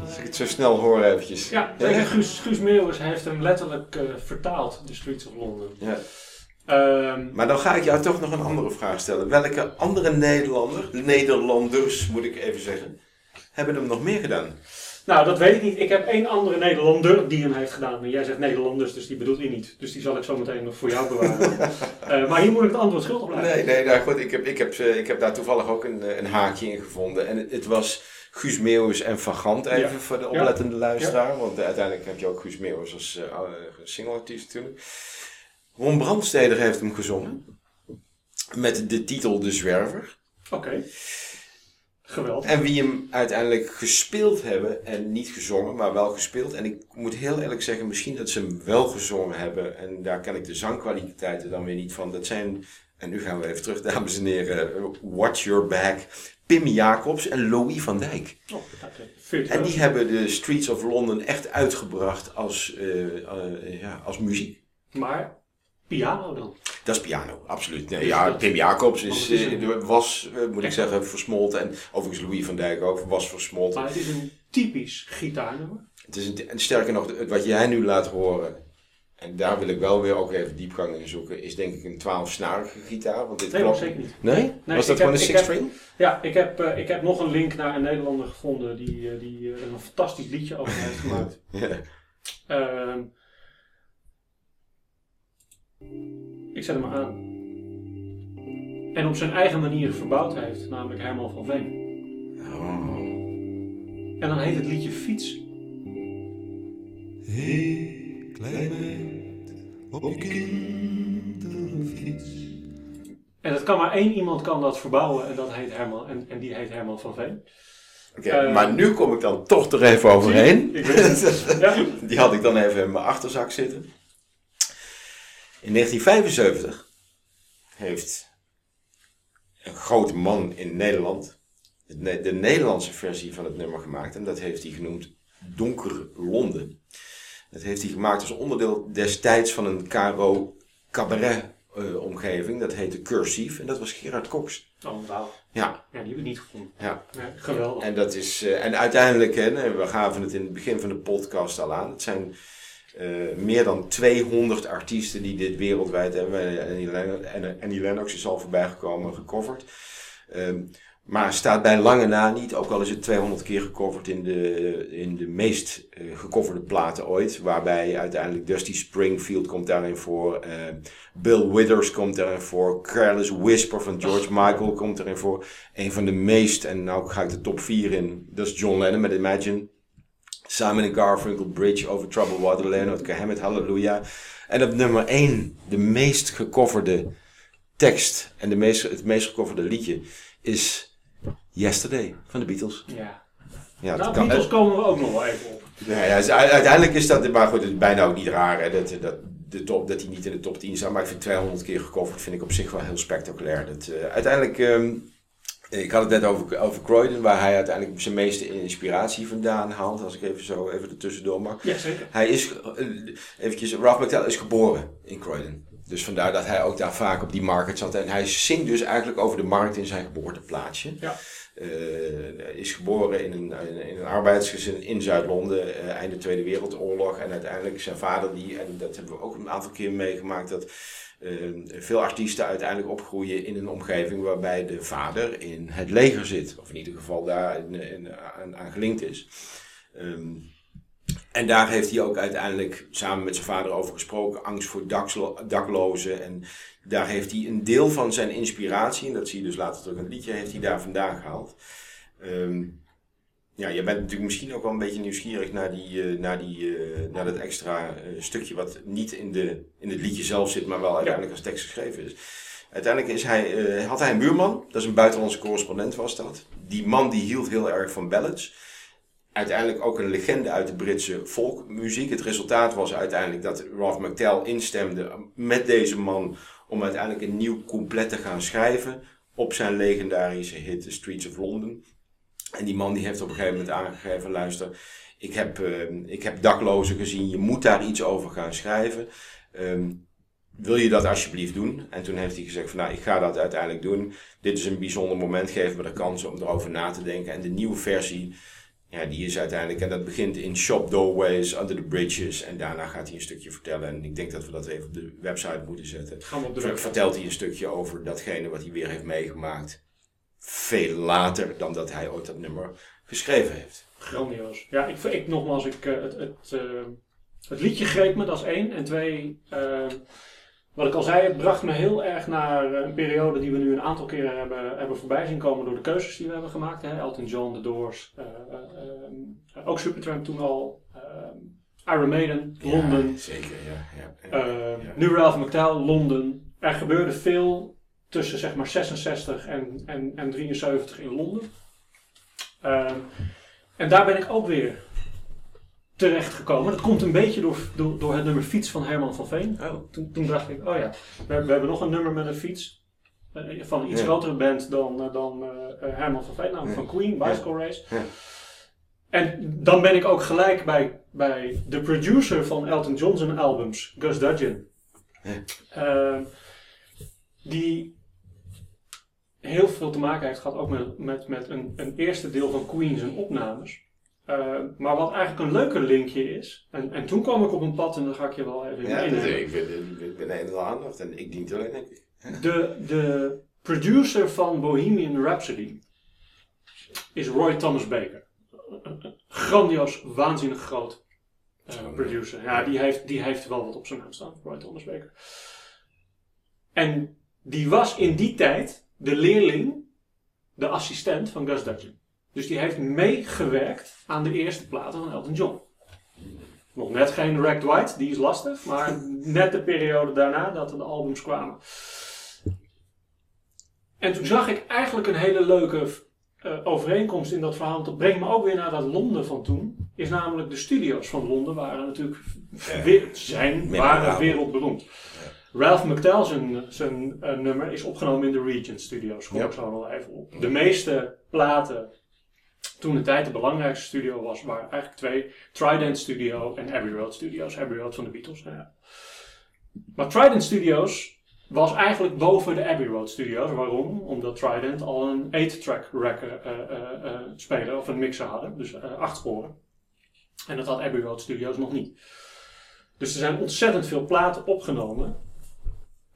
Als ik het zo snel hoor eventjes. Ja, zeker. Guus, Guus Meeuwis heeft hem letterlijk eh, vertaald, The Streets of London. Ja. Ehm, Maar dan ga ik jou toch nog een andere vraag stellen. Welke andere Nederlander, Nederlanders moet ik even zeggen, hebben hem nog meer gedaan? Nou, dat weet ik niet. Ik heb één andere Nederlander die hem heeft gedaan. Maar jij zegt Nederlanders, dus die bedoelt hij niet. Dus die zal ik zo meteen nog voor jou bewaren. Eh, maar hier moet ik het antwoord schuldig blijven. Nee, nee, nou goed, ik heb, ik heb, eh, ik heb daar toevallig ook een, eh, een haakje in gevonden. En het, het was Guus Meeuwis en Van Gant even Ja. voor de Ja. oplettende luisteraar. Want uiteindelijk heb je ook Guus Meeuwis als oude single-artiest natuurlijk. Ron Brandsteder heeft hem gezongen. Met de titel De Zwerver. Oké. Geweldig. En wie hem uiteindelijk gespeeld hebben, en niet gezongen, maar wel gespeeld. En ik moet heel eerlijk zeggen, misschien dat ze hem wel gezongen hebben. En daar ken ik de zangkwaliteiten dan weer niet van. Dat zijn, en nu gaan we even terug, dames en heren, Watch Your Back, Pim Jacobs en Louis van Dijk. Oh. En die hebben de Streets of London echt uitgebracht als, eh, eh, ja, als muziek. Maar piano dan? Dat is piano, absoluut. Nee, Dus ja, Pim Jacobs is, een- eh, was, eh, moet ik zeggen, versmolten. En overigens Louis van Dijk ook, was versmolten. Maar het is een typisch gitaarnummer. Het is een, en sterker nog, wat jij nu laat horen, en daar wil ik wel weer ook even diepgang in zoeken, is denk ik een 12-snarige gitaar. Want dit Nee, klopt. zeker niet. Nee? Nee, Was dat gewoon een six-string? Ja, ik heb, eh, ik heb nog een link naar een Nederlander gevonden die, die een fantastisch liedje over heeft gemaakt. Ja. Ehm, ik zet hem aan. En op zijn eigen manier verbouwd heeft, namelijk Herman van Veen. Oh. En dan heet het liedje Fiets. Hey, kleine meid, op je kinderfiets. En dat kan maar één iemand kan dat verbouwen en dat heet Herman. En, en die heet Herman van Veen. Oké, Eh, maar nu kom ik dan toch er even overheen. Ik weet het. Ja. Die had ik dan even in mijn achterzak zitten. In 1975 heeft een grote man in Nederland de Nederlandse versie van het nummer gemaakt. En dat heeft hij genoemd Donker Londen. Dat heeft hij gemaakt als onderdeel destijds van een Caro Cabaret eh, omgeving. Dat heette Cursief en dat was Gerard Cox. Oh, wauw. Ja, Ja, die heb ik niet gevonden. ja. Ja, geweldig. En, dat is, eh, en uiteindelijk, hè, we gaven het in het begin van de podcast al aan. Het zijn eh, meer dan 200 artiesten die dit wereldwijd hebben. En Annie Lennox is al voorbij gekomen, gecoverd. Ehm, maar staat bij lange na niet, ook al is het 200 keer gecoverd in de, in de meest eh, gecoverde platen ooit. Waarbij uiteindelijk Dusty Springfield komt daarin voor. eh, Bill Withers komt daarin voor. Careless Whisper van George Michael komt daarin voor. Een van de meest, en nou ga ik de top 4 in, dat is John Lennon met Imagine. Simon and Garfunkel, Bridge over Troubled Water, Leonard Cohen met Hallelujah. En op nummer 1, de meest gecoverde tekst en de meest, het meest gecoverde liedje is Yesterday van de Beatles. Ja. Ja, Nou, kan- Beatles komen we ook nog wel even op. ja, dus uiteindelijk is dat, maar goed, het is bijna ook niet raar hè, dat, dat, de top, dat hij niet in de top 10 staat. Maar ik vind 200 keer gecoverd, vind ik op zich wel heel spectaculair. Dat, eh, uiteindelijk, ehm, ik had het net over, over Croydon, waar hij uiteindelijk zijn meeste inspiratie vandaan haalt. Als ik even zo even tussendoor mag. Ja, zeker. Hij is, eh, eventjes, Ralph McTell is geboren in Croydon. Dus vandaar dat hij ook daar vaak op die markt zat. En hij zingt dus eigenlijk over de markt in zijn geboorteplaatsje. Ja. Eh, is geboren in een, in een arbeidsgezin in Zuid-Londen, eh, einde Tweede Wereldoorlog. En uiteindelijk zijn vader, die, en dat hebben we ook een aantal keer meegemaakt, dat veel artiesten uiteindelijk opgroeien in een omgeving waarbij de vader in het leger zit. Of in ieder geval daar in, aan, gelinkt is. Ehm, en daar heeft hij ook uiteindelijk samen met zijn vader over gesproken. Angst voor daklozen. En daar heeft hij een deel van zijn inspiratie, en dat zie je dus later terug in het liedje, heeft hij daar vandaan gehaald. Ehm, ja, je bent natuurlijk misschien ook wel een beetje nieuwsgierig naar, die, eh, naar, die, eh, naar dat extra eh, stukje wat niet in, de, in het liedje zelf zit, maar wel uiteindelijk als tekst geschreven is. Uiteindelijk is hij, had hij een buurman, dat is een buitenlandse correspondent was dat. Die man die hield heel erg van ballads uiteindelijk ook een legende uit de Britse folkmuziek. Het resultaat was uiteindelijk dat Ralph McTell instemde met deze man om uiteindelijk een nieuw couplet te gaan schrijven op zijn legendarische hit The Streets of London. En die man die heeft op een gegeven moment aangegeven, luister, ik heb, eh, ik heb daklozen gezien, je moet daar iets over gaan schrijven. Ehm, wil je dat alsjeblieft doen? En toen heeft hij gezegd van nou, ik ga dat uiteindelijk doen. Dit is een bijzonder moment, geef me de kans om erover na te denken. En de nieuwe versie, ja, die is uiteindelijk, en dat begint in Shop Doorways, Under the Bridges. En daarna gaat hij een stukje vertellen. En ik denk dat we dat even op de website moeten zetten. Gaan we op de Ver- website. Vertelt hij een stukje over datgene wat hij weer heeft meegemaakt. Veel later dan dat hij ooit dat nummer geschreven heeft. Grandioos. Ja, ik, ik nogmaals, ik, eh, het, het, eh, het liedje greep me, dat is één. En twee, eh, wat ik al zei, het bracht me heel erg naar een periode die we nu een aantal keren hebben, hebben voorbij zien komen door de keuzes die we hebben gemaakt. Hè? Elton John, The Doors, ook Supertramp toen al, Iron Maiden, Londen. Ja, zeker, ja. ja, ja. Ja. Nu Ralph McTell, Londen. Er gebeurde veel tussen zeg maar 66 en, en, en 73 in Londen. Ehm, en daar ben ik ook weer terecht gekomen. Dat komt een beetje door, door, door het nummer Fiets van Herman van Veen. Oh, Toen, toen dacht ik, oh ja, we, we hebben nog een nummer met een fiets. eh, van een iets Ja. grotere band dan, eh, dan eh, Herman van Veen, namelijk Ja. van Queen, Bicycle Race. Ja. En dan ben ik ook gelijk bij, bij de producer van Elton John's albums, Gus Dudgeon. Ja. Eh, die heel veel te maken heeft gehad ook met, met, met een, een eerste deel van Queen zijn opnames. Eh, maar wat eigenlijk een leuker linkje is, en, en toen kwam ik op een pad en dan ga ik je wel even in ja, ik ben, ik ben en aandacht en ik dient alleen, denk ik. De, de producer van Bohemian Rhapsody is Roy Thomas Baker. Grandioos, waanzinnig groot eh, producer. Ja, die heeft, die heeft wel wat op zijn naam staan, Roy Thomas Baker. En die was in die tijd de leerling, de assistent van Gus Dudgeon. Dus die heeft meegewerkt aan de eerste platen van Elton John. Nog net geen Racked White, die is lastig, maar net de periode daarna dat er de albums kwamen. En toen zag ik eigenlijk een hele leuke eh, overeenkomst in dat verhaal. Dat brengt me ook weer naar dat Londen van toen. Is namelijk de studio's van Londen waren natuurlijk Ja. zijn, waren wereldberoemd. Ralph McTell zijn, zijn eh, nummer is opgenomen in de Regent Studios. Kom ik zo nog even op. De meeste platen toen de tijd de belangrijkste studio was, waren eigenlijk twee. Trident Studio en Abbey Road Studios. Abbey Road van de Beatles. nou ja. Maar Trident Studios was eigenlijk boven de Abbey Road Studios. Waarom? Omdat Trident al een 8-track record, eh, speler of een mixer hadden, dus acht sporen. En dat had Abbey Road Studios nog niet. Dus er zijn ontzettend veel platen opgenomen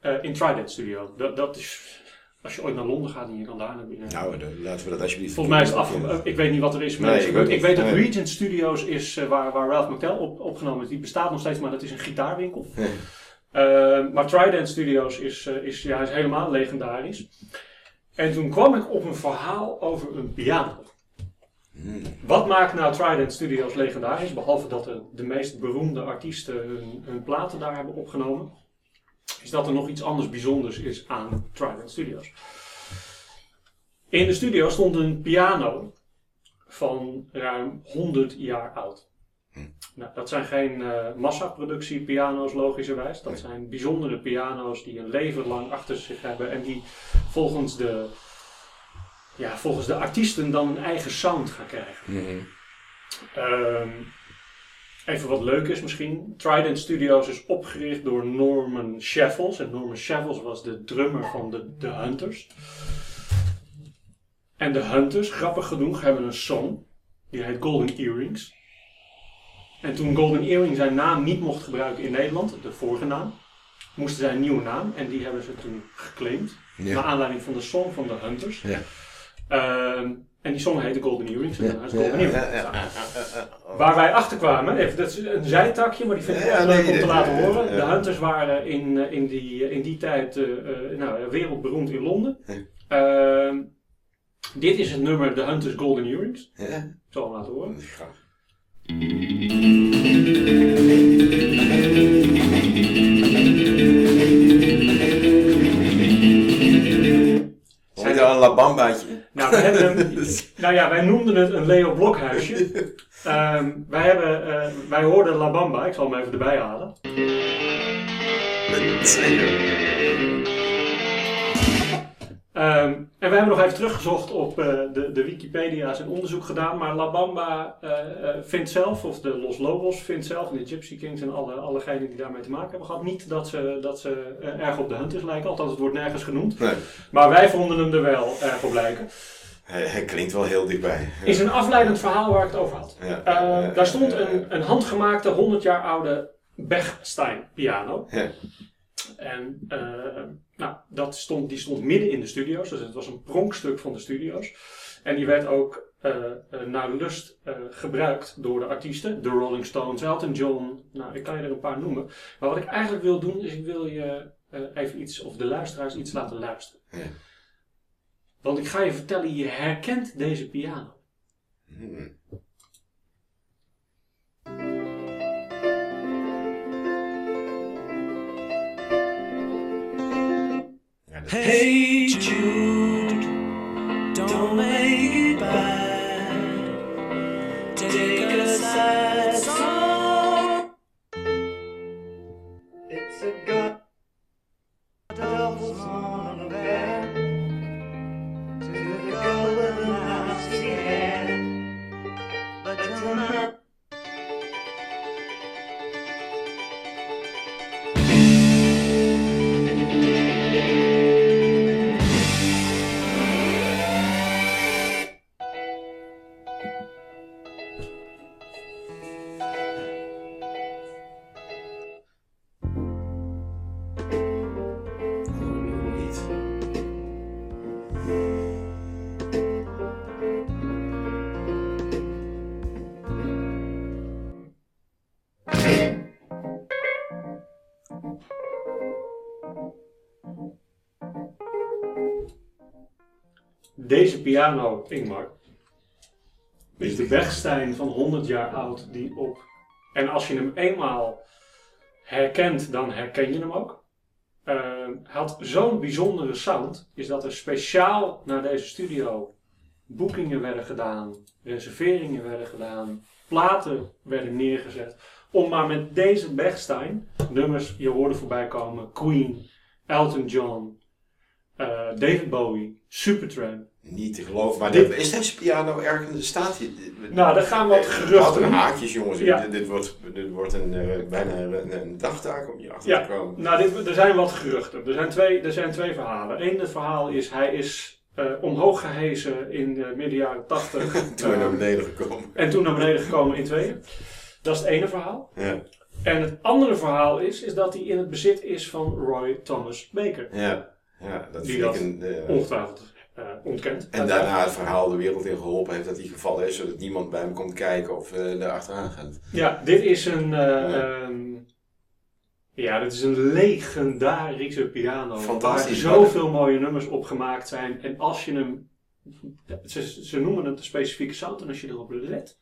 eh, in Trident Studio. Dat, dat is, als je ooit naar Londen gaat en je kan daar naar binnen. Nou, dan laten we dat alsjeblieft Volgens mij is het af. Ik weet niet wat er is. Maar Nee, ik, ik weet, ook ik weet dat. Nee. Regent Studios is eh, waar, waar Ralph McTell op, opgenomen is. Die bestaat nog steeds, maar dat is een gitaarwinkel. Eh, maar Trident Studios is, is, ja, is helemaal legendarisch. En toen kwam ik op een verhaal over een piano. Hmm. Wat maakt nou Trident Studios legendarisch? Behalve dat de, de meest beroemde artiesten hun, hun platen daar hebben opgenomen. Is dat er nog iets anders bijzonders is aan Trident Studios. In de studio stond een piano van ruim 100 jaar oud. Nou, dat zijn geen eh massaproductie piano's logischerwijs. Dat Nee. zijn bijzondere piano's die een leven lang achter zich hebben en die volgens de, ja, volgens de artiesten dan een eigen sound gaan krijgen. Ehm, even wat leuk is misschien. Trident Studios is opgericht door Norman Sheffels. En Norman Sheffels was de drummer van de, de Hunters. En de Hunters, grappig genoeg, hebben een song. Die heet Golden Earrings. En toen Golden Earring zijn naam niet mocht gebruiken in Nederland, de vorige naam, moesten zij een nieuwe naam. En die hebben ze toen geclaimd. Ja. Naar aanleiding van de song van de Hunters. Ja. Ehm, en die song heette Golden Earrings. En Ja. dat is Golden Earrings. Waar wij achter kwamen, even, dat is een zijtakje, maar die vind ik Ja, echt nee, leuk om te laten horen. ja. De Hunters waren in, eh, in, die, in die tijd eh, eh, nou, wereldberoemd in Londen. Ja. Ehm, dit is het nummer The Hunters Golden Earrings. Ja, Ik zal hem laten horen. graag. Nou, we hebben nou ja, wij noemden het een Leo Blokhuisje. Ehm, wij, hebben, eh, wij hoorden La Bamba, ik zal hem even erbij halen. Ehm, en we hebben nog even teruggezocht op eh, de, de Wikipedia's en onderzoek gedaan. Maar La Bamba eh, eh, vindt zelf, of de Los Lobos vindt zelf, en de Gypsy Kings en alle, allegenen die daarmee te maken hebben gehad, niet dat ze, dat ze erg op de Hunters lijken. Althans, het wordt nergens genoemd. Nee, Maar wij vonden hem er wel erg op lijken. hij, hij klinkt wel heel dichtbij. Is een afleidend verhaal waar ik het over had. Ja, daar stond een, een handgemaakte 100 jaar oude Bechstein piano. Ja. En nou, dat stond, die stond midden in de studio's, dus het was een pronkstuk van de studio's. En die werd ook eh, eh, naar lust eh, gebruikt door de artiesten. De Rolling Stones, Elton John, nou ik kan je er een paar noemen. Maar wat ik eigenlijk wil doen, is ik wil je even iets, of de luisteraars iets laten luisteren. Ja. Want ik ga je vertellen, je herkent deze piano. Hmm. Hey Jude, Ingmar, is de Bechstein van 100 jaar oud die op. En als je hem eenmaal herkent, dan herken je hem ook. Hij had zo'n bijzondere sound, is dat er speciaal naar deze studio boekingen werden gedaan, reserveringen werden gedaan, platen werden neergezet. Om maar met deze Bechstein nummers, je hoorde voorbij komen, Queen, Elton John, eh, David Bowie, Supertramp. Niet te geloven. Maar Dit- is deze piano ergens, staat hier? Nou, daar gaan wat Eh, geruchten. Wat een haakjes jongens. Ja. Dit, dit wordt, dit wordt een, eh, bijna een, een dagtaak om hier achter Ja. te komen. Nou, dit, er zijn wat geruchten. Er zijn twee, er zijn twee verhalen. Eén het verhaal is, hij is eh, omhoog gehezen in de midden jaren 80. Toen naar beneden gekomen. en toen naar beneden gekomen in tweeën. Dat is het ene verhaal. Ja, En het andere verhaal is, is dat hij in het bezit is van Roy Thomas Baker. ja, ja dat Die vind dat ik een... Ongetwijfeld eh, ontkend. en daarna het verhaal de wereld in geholpen heeft dat hij gevallen is, zodat niemand bij hem komt kijken of eh er achteraan gaat. Ja, dit is een... eh, Ja. ehm, ja, dit is een legendarische piano. Fantastisch. Waar zoveel mooie nummers op gemaakt zijn. En als je hem... Ze, ze noemen het een specifieke sound. En als je erop let,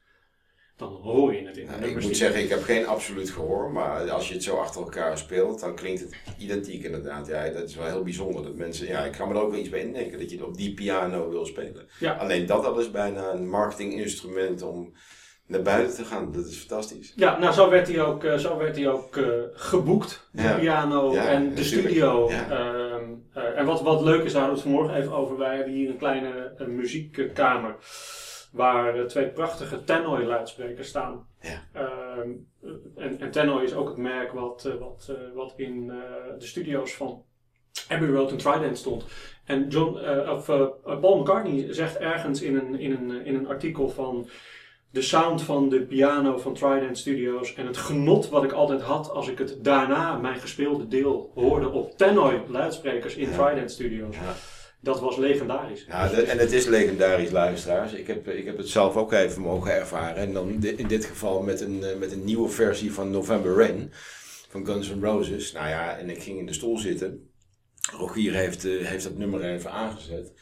dan hoor je het in de Nou, ik moet zeggen, ik heb geen absoluut gehoor, maar als je het zo achter elkaar speelt, dan klinkt het identiek inderdaad. Ja, dat is wel heel bijzonder. Dat mensen, ja, ik kan me er ook wel iets bij indenken dat je op die piano wil spelen. Ja. Alleen dat al is bijna een marketinginstrument om naar buiten te gaan. Dat is fantastisch. Ja, nou zo werd hij ook, eh, zo werd hij ook eh, geboekt, de Ja. piano Ja, en de natuurlijk. studio. Ja. Ehm, eh, en wat, wat leuk is, daar hadden we het vanmorgen even over. Wij hebben hier een kleine muziekkamer waar eh, twee prachtige Tannoy luidsprekers staan. Ja. Ehm, eh, en, en Tannoy is ook het merk wat, eh, wat, eh, wat in de studio's van Abbey Road en Trident stond. En John, of, Paul McCartney zegt ergens in een, in, een, in een artikel van de sound van de piano van Trident Studios en het genot wat ik altijd had als ik het daarna mijn gespeelde deel hoorde op Tannoy luidsprekers in Ja. Trident Studios. Ja. Dat was legendarisch. Ja, en het is legendarisch, luisteraars. Ik heb, ik heb het zelf ook even mogen ervaren. En dan in dit geval met een, eh, met een nieuwe versie van November Rain van Guns N' Roses. Nou ja, en ik ging in de stoel zitten. Rogier heeft, eh, heeft dat nummer even aangezet.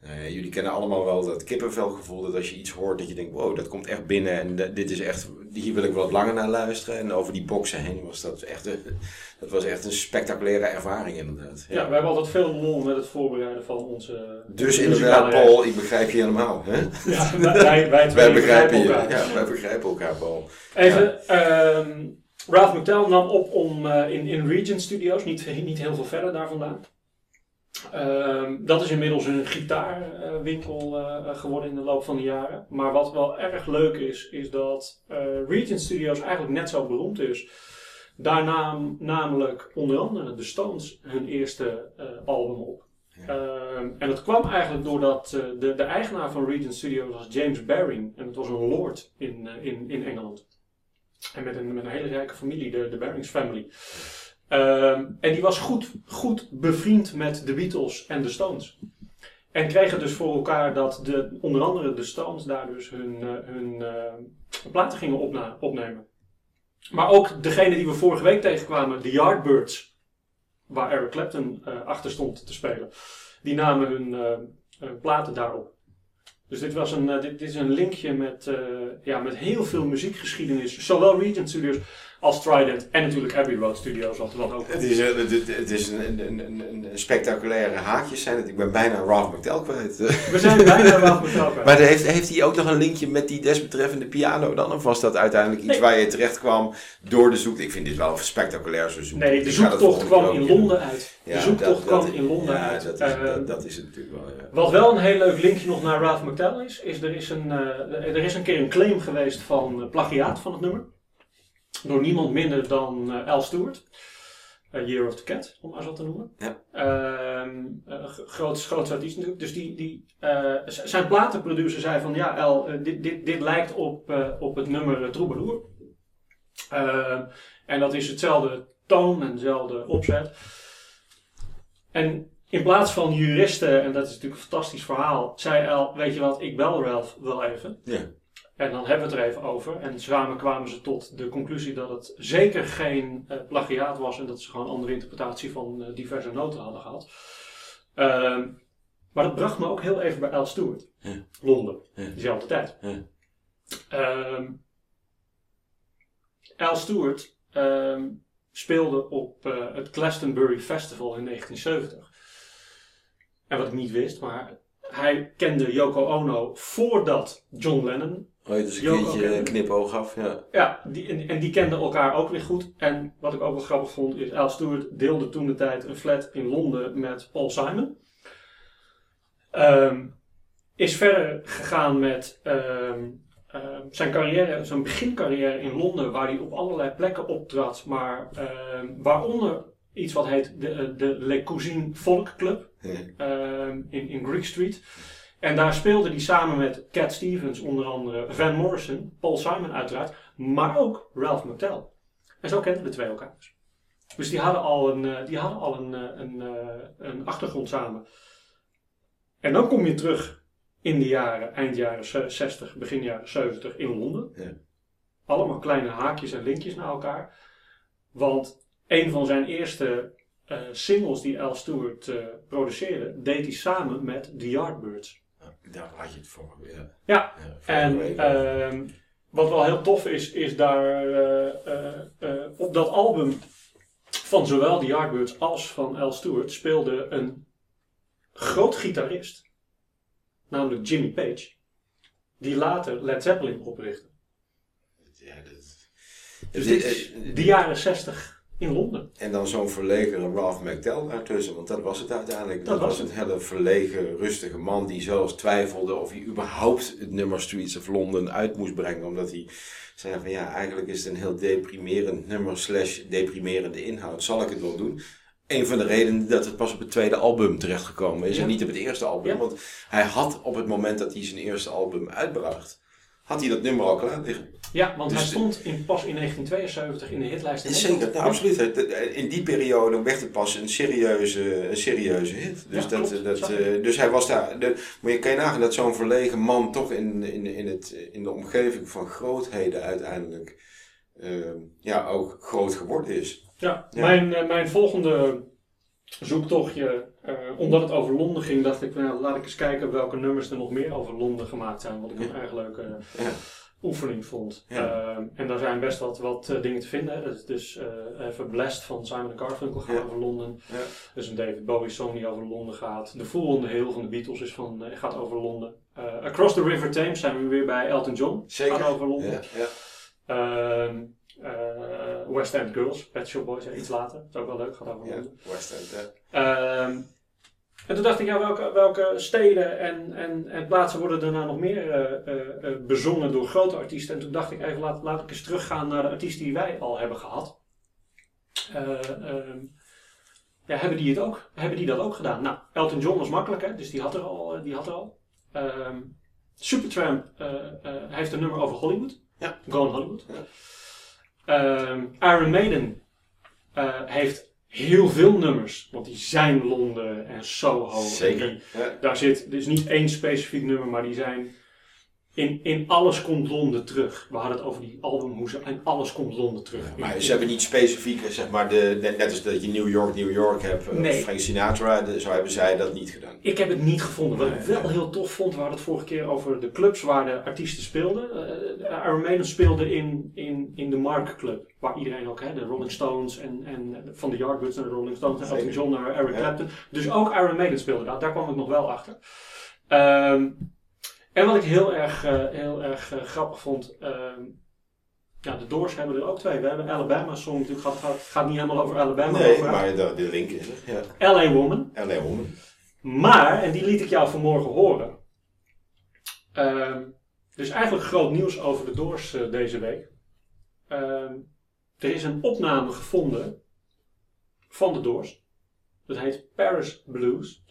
Eh, jullie kennen allemaal wel dat kippenvelgevoel. Dat als je iets hoort, dat je denkt, wow, dat komt echt binnen. En de- dit is echt, hier wil ik wat langer naar luisteren. En over die boxen heen was dat echt, een- dat was echt een spectaculaire ervaring inderdaad. Ja, we hebben altijd veel lol met het voorbereiden van onze. Dus inderdaad. Paul, ik begrijp je helemaal. Hè? Ja, wij, wij, wij begrijpen je. elkaar. Ja, wij begrijpen elkaar, Paul. Even, ehm, Ralph McTell nam op om, eh, in, in Regent Studios, niet, niet heel veel verder daar vandaan. Ehm, dat is inmiddels een gitaarwinkel eh, geworden in de loop van de jaren. Maar wat wel erg leuk is, is dat eh, Regent Studios eigenlijk net zo beroemd is. Daar nam namelijk onder andere de Stones hun eerste eh, album op. Ehm, en dat kwam eigenlijk doordat eh, de, de eigenaar van Regent Studios was James Baring. En het was een lord in, eh, in, in Engeland. En met een, met een hele rijke familie, de, de Barings family. Ehm, en die was goed, goed bevriend met de Beatles en de Stones. En kregen dus voor elkaar dat de, onder andere de Stones daar dus hun, eh, hun eh, platen gingen opnemen. Maar ook degene die we vorige week tegenkwamen, de Yardbirds, waar Eric Clapton eh, achter stond te spelen, die namen hun platen daarop. Dus dit, was een, dit, dit is een linkje met, ja, met heel veel muziekgeschiedenis, zowel Regent Studios als Trident en natuurlijk Abbey Road Studios, wat, wat ook. Het is, een- het, het- is een, een, een, een, een spectaculaire haakjes zijn het. Ik ben bijna Ralph McTell kwijt. We zijn bijna wel met elkaar. Maar heeft, heeft hij ook nog een linkje met die desbetreffende piano dan? Of was dat uiteindelijk iets Nee. waar je terecht kwam door de zoek? Ik vind dit wel spectaculair zo zoek. Nee, de dat zoektocht kwam in Londen uit. Ja, de zoektocht dat- kwam dat- in Londen ja, uit. Dat is, Eh, dat, dat is het natuurlijk wel. Ja. Wat wel een heel leuk linkje nog naar Ralph McTell is, is er is een, eh, er is een keer een claim geweest van eh, plagiaat van het nummer. Door niemand minder dan eh, Al Stewart. A Year of the Cat, om maar zo te noemen. Ja. Ehm, eh, groot, artiest natuurlijk. Dus die, die, eh, zijn platenproducer zei van ja El, eh, dit, dit, dit lijkt op, eh, op het nummer Troubadour. Ehm, en dat is hetzelfde toon en dezelfde opzet. En in plaats van juristen, en dat is natuurlijk een fantastisch verhaal, zei El, weet je wat, ik bel Ralph wel even. Ja. En dan hebben we het er even over. En samen kwamen ze tot de conclusie dat het zeker geen eh, plagiaat was en dat ze gewoon een andere interpretatie van eh, diverse noten hadden gehad. Ehm, maar dat bracht me ook heel even bij Al Stewart, Ja. Londen, Ja. diezelfde tijd. Ja. Ehm, Al Stewart ehm, speelde op eh, het Glastonbury Festival in 1970. En wat ik niet wist, maar hij kende Yoko Ono voordat John Lennon Ooit eens een Die ook keertje een kennen. knipoog af, ja. Ja, die, en, en die kenden elkaar ook weer goed. En wat ik ook wel grappig vond, is Al Stewart deelde toen de tijd een flat in Londen met Paul Simon. Ehm, is verder gegaan met ehm, ehm, zijn carrière, zijn begincarrière in Londen, waar hij op allerlei plekken optrad. Maar waaronder iets wat heet de, eh, de Le Cousines Folk Club in, in Greek Street. En daar speelde hij samen met Cat Stevens, onder andere Van Morrison, Paul Simon uiteraard, maar ook Ralph McTell. En zo kenden de twee elkaar. dus. Dus die hadden al een, eh, die hadden al een, eh, een, eh, een achtergrond samen. En dan kom je terug in de jaren, eind jaren ze- 60, begin jaren 70 in Londen. Ja. Allemaal kleine haakjes en linkjes naar elkaar. Want een van zijn eerste singles die Al Stewart produceerde, deed hij samen met The Yardbirds. Daar had je het voor. Ja. Ja, En ehm, wat wel heel tof is, is daar eh, eh, eh, op dat album van zowel The Yardbirds als van Al Stewart speelde een groot gitarist, namelijk Jimmy Page, die later Led Zeppelin oprichtte. ja, dat- Dus Dit- is de jaren 60 in Londen. En dan zo'n verlegen Ralph McTell daartussen, want dat was het uiteindelijk. Dat Dat, was was een hele verlegen, rustige man die zelfs twijfelde of hij überhaupt het nummer Streets of London uit moest brengen. Omdat hij zei van ja, eigenlijk is het een heel deprimerend nummer slash deprimerende inhoud. Zal ik het wel doen? Een van de redenen dat het pas op het tweede album terechtgekomen is Ja. en niet op het eerste album. Ja. Want hij had op het moment dat hij zijn eerste album uitbracht, had hij dat nummer al klaar liggen. Ja, want hij Dus- stond in, pas in 1972 in de hitlijst in Zeker, nou, absoluut. Het- het- In die periode werd het pas een serieuze, een serieuze hit. Dus, Ja, dat, klopt. dat, eh, dus hij was daar. De, maar je kan je nagaan dat zo'n verlegen man toch in, in, in, het, in de omgeving van grootheden uiteindelijk eh, ja, ook groot geworden is. Ja, Ja. Mijn, eh, mijn volgende zoektochtje, eh, omdat het over Londen ging, dacht ik, nou, laat ik eens kijken welke nummers er nog meer over Londen gemaakt zijn. Wat ik een erg leuke Ja. oefening vond. Ja. Eh, en daar zijn best wat, wat eh, dingen te vinden. Hè. Dat is dus eh, even Blessed van Simon Garfunkel gaat Ja. over Londen. Is een David Bowie song die over Londen gaat. The Fool on the Hill van de Beatles is van, gaat over Londen. Across the River Thames zijn we weer bij Elton John. Zeker. Gaat over Londen. Eh, West End Girls, Pet Shop Boys, iets later. Dat is ook wel leuk, gaat over ja. West End, ja. Ehm, en toen dacht ik, ja, welke, welke steden en, en, en plaatsen worden er nou nog meer eh, eh, bezongen door grote artiesten? En toen dacht ik, even laat, laat ik eens teruggaan naar de artiesten die wij al hebben gehad. Eh, ehm, ja, hebben die, het ook, hebben die dat ook gedaan? Nou, Elton John was makkelijk, hè? dus die had er al. Die had er al. Ehm, Supertramp heeft een nummer over Hollywood. Ja. Gone Hollywood. Ja. Ehm, Iron Maiden eh, heeft heel veel nummers. Want die zijn Londen en Soho. En Zeker. die- Ja. daar zit dus niet één specifiek nummer, maar die zijn. In, in alles komt Londen terug. We hadden het over die album, hoe ze in alles komt Londen terug. Maar ze hebben niet specifiek, zeg maar, de, net, net als dat je New York, New York hebt, eh, Nee. Frank Sinatra, de- zo hebben zij dat niet gedaan. Ik heb het niet gevonden. Wat ik wel nee. heel tof vond, we hadden het vorige keer over de clubs waar de artiesten speelden. Eh Iron Maiden speelde in, in, in de Mark Club, waar iedereen ook, hè, de Rolling Stones en, en van de Yardbirds naar de Rolling Stones, naar Elton. John naar Eric. Clapton. Dus ook Iron Maiden speelde daar, daar kwam ik nog wel achter. Ehm, en wat ik heel erg, eh, heel erg eh, grappig vond, ehm, ja, de Doors hebben er ook twee. We hebben Alabama Song, natuurlijk gaat, gaat, gaat niet helemaal over Alabama. Nee, over maar de, de link is er. Ja. LA Woman. L.A. Woman. Maar, en die liet ik jou vanmorgen horen. Ehm, er is eigenlijk groot nieuws over de Doors eh, deze week. Ehm, er is een opname gevonden van de Doors. Dat heet Paris Blues.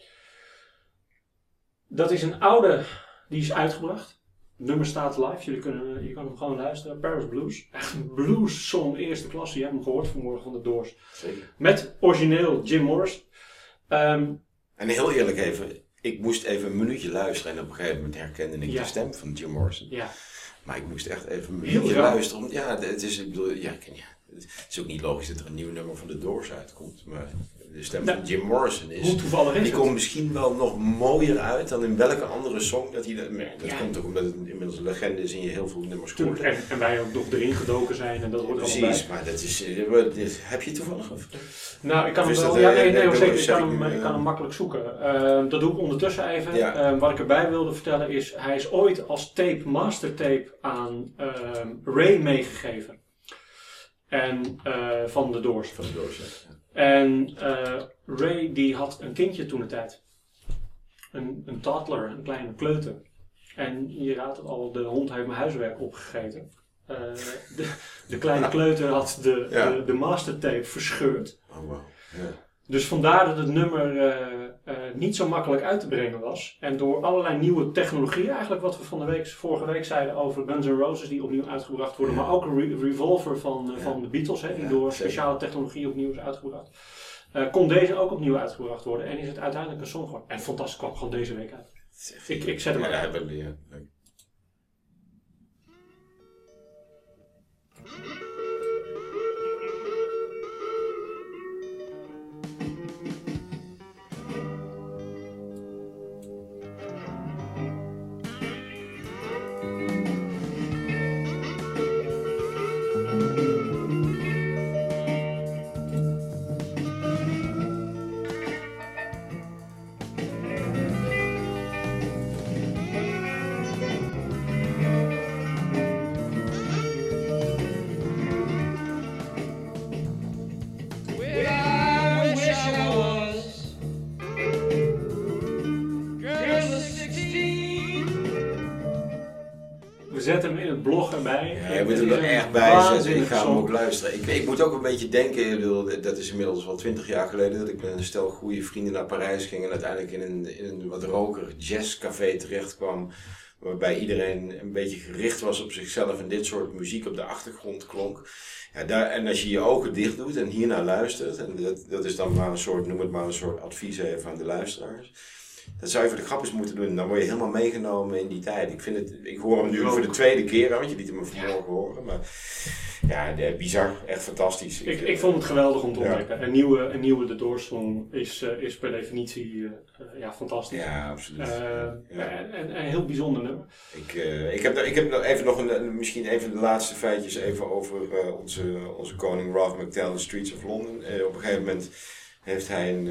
Dat is een oude, die is uitgebracht. Het nummer staat live, jullie kunnen, je kan hem gewoon luisteren. Paris Blues. Echt een blues song eerste klasse. Je hebt hem gehoord vanmorgen van de Doors. Zeker. Met origineel Jim Morris. Ehm, En heel eerlijk even, ik moest even een minuutje luisteren en op een gegeven moment herkende ik Ja. de stem van Jim Morrison. ja, Maar ik moest echt even een minuutje luisteren. om- Ja, het is, ik bedoel, ja, ik- ja, Het is ook niet logisch dat er een nieuw nummer van de Doors uitkomt. Maar de stem Nou, van Jim Morrison is... Hoe toevallig is Die het? komt misschien wel nog mooier uit dan in welke andere song dat hij dat... Dat Ja. komt toch omdat het inmiddels een legende is en je heel veel nummers hoort. En, en wij ook nog erin gedoken zijn en dat hoort er allemaal bij. Precies, maar dat is... eh, Heb je toevallig? Of? Nou, ik kan Of hem wel. dat, ja, eh, nee, nee, zeker. Ik kan, ik hem, nu, ik kan eh. hem makkelijk zoeken. Ehm, dat doe ik ondertussen even. Ja. Ehm, wat ik erbij wilde vertellen is, hij is ooit als tape, master tape aan ehm, Ray meegegeven. En eh, van de Doors. Van de Doors, ja. En eh, Ray die had een kindje toen de tijd. Een, een toddler, een kleine kleuter. En je raadt het al, de hond heeft mijn huiswerk opgegeten. Eh, de, de kleine kleuter had de, Ja. de, de mastertape verscheurd. Oh, wow. Ja. Dus vandaar dat het nummer eh, eh, niet zo makkelijk uit te brengen was. En door allerlei nieuwe technologie, eigenlijk wat we van de week, vorige week zeiden over Guns N' Roses die opnieuw uitgebracht worden. Ja. Maar ook een re- Revolver van, eh, Ja. van de Beatles, hè, die Ja, door zeker. speciale technologie opnieuw is uitgebracht. Kon deze ook opnieuw uitgebracht worden en is het uiteindelijk een song geworden. En fantastisch kwam gewoon deze week uit. Ik, ik zet hem Ja, uit. Zetten hem in het blog erbij. Ja, je moet hem er echt bij zetten. Ik ga hem ook luisteren. Ik, ik moet ook een beetje denken, ik bedoel, dat is inmiddels wel twintig jaar geleden dat ik met een stel goede vrienden naar Parijs ging en uiteindelijk in een, in een wat roker jazzcafé terecht kwam. Waarbij iedereen een beetje gericht was op zichzelf en dit soort muziek op de achtergrond klonk. Ja, daar, en als je je ogen dicht doet en hiernaar luistert, en dat, dat is dan maar een soort, noem het maar een soort advies even aan de luisteraars. Dat zou je voor de grapjes moeten doen. Dan word je helemaal meegenomen in die tijd. Ik, vind het, ik hoor hem nu voor de tweede keer, want je liet hem vanmorgen horen. Maar ja, de- bizar. Echt fantastisch. Ik, ik vond het geweldig om te Ja. ontdekken. Een nieuwe, een nieuwe The Doors song is, eh, is per definitie eh, eh, ja, fantastisch. Ja, absoluut. Ja. en, en, en een heel bijzonder nummer. Ik, ik, heb, ik heb nog even nog een, misschien even de laatste feitjes even over onze, onze koning Ralph McTell in Streets of London. Op een gegeven moment heeft hij een,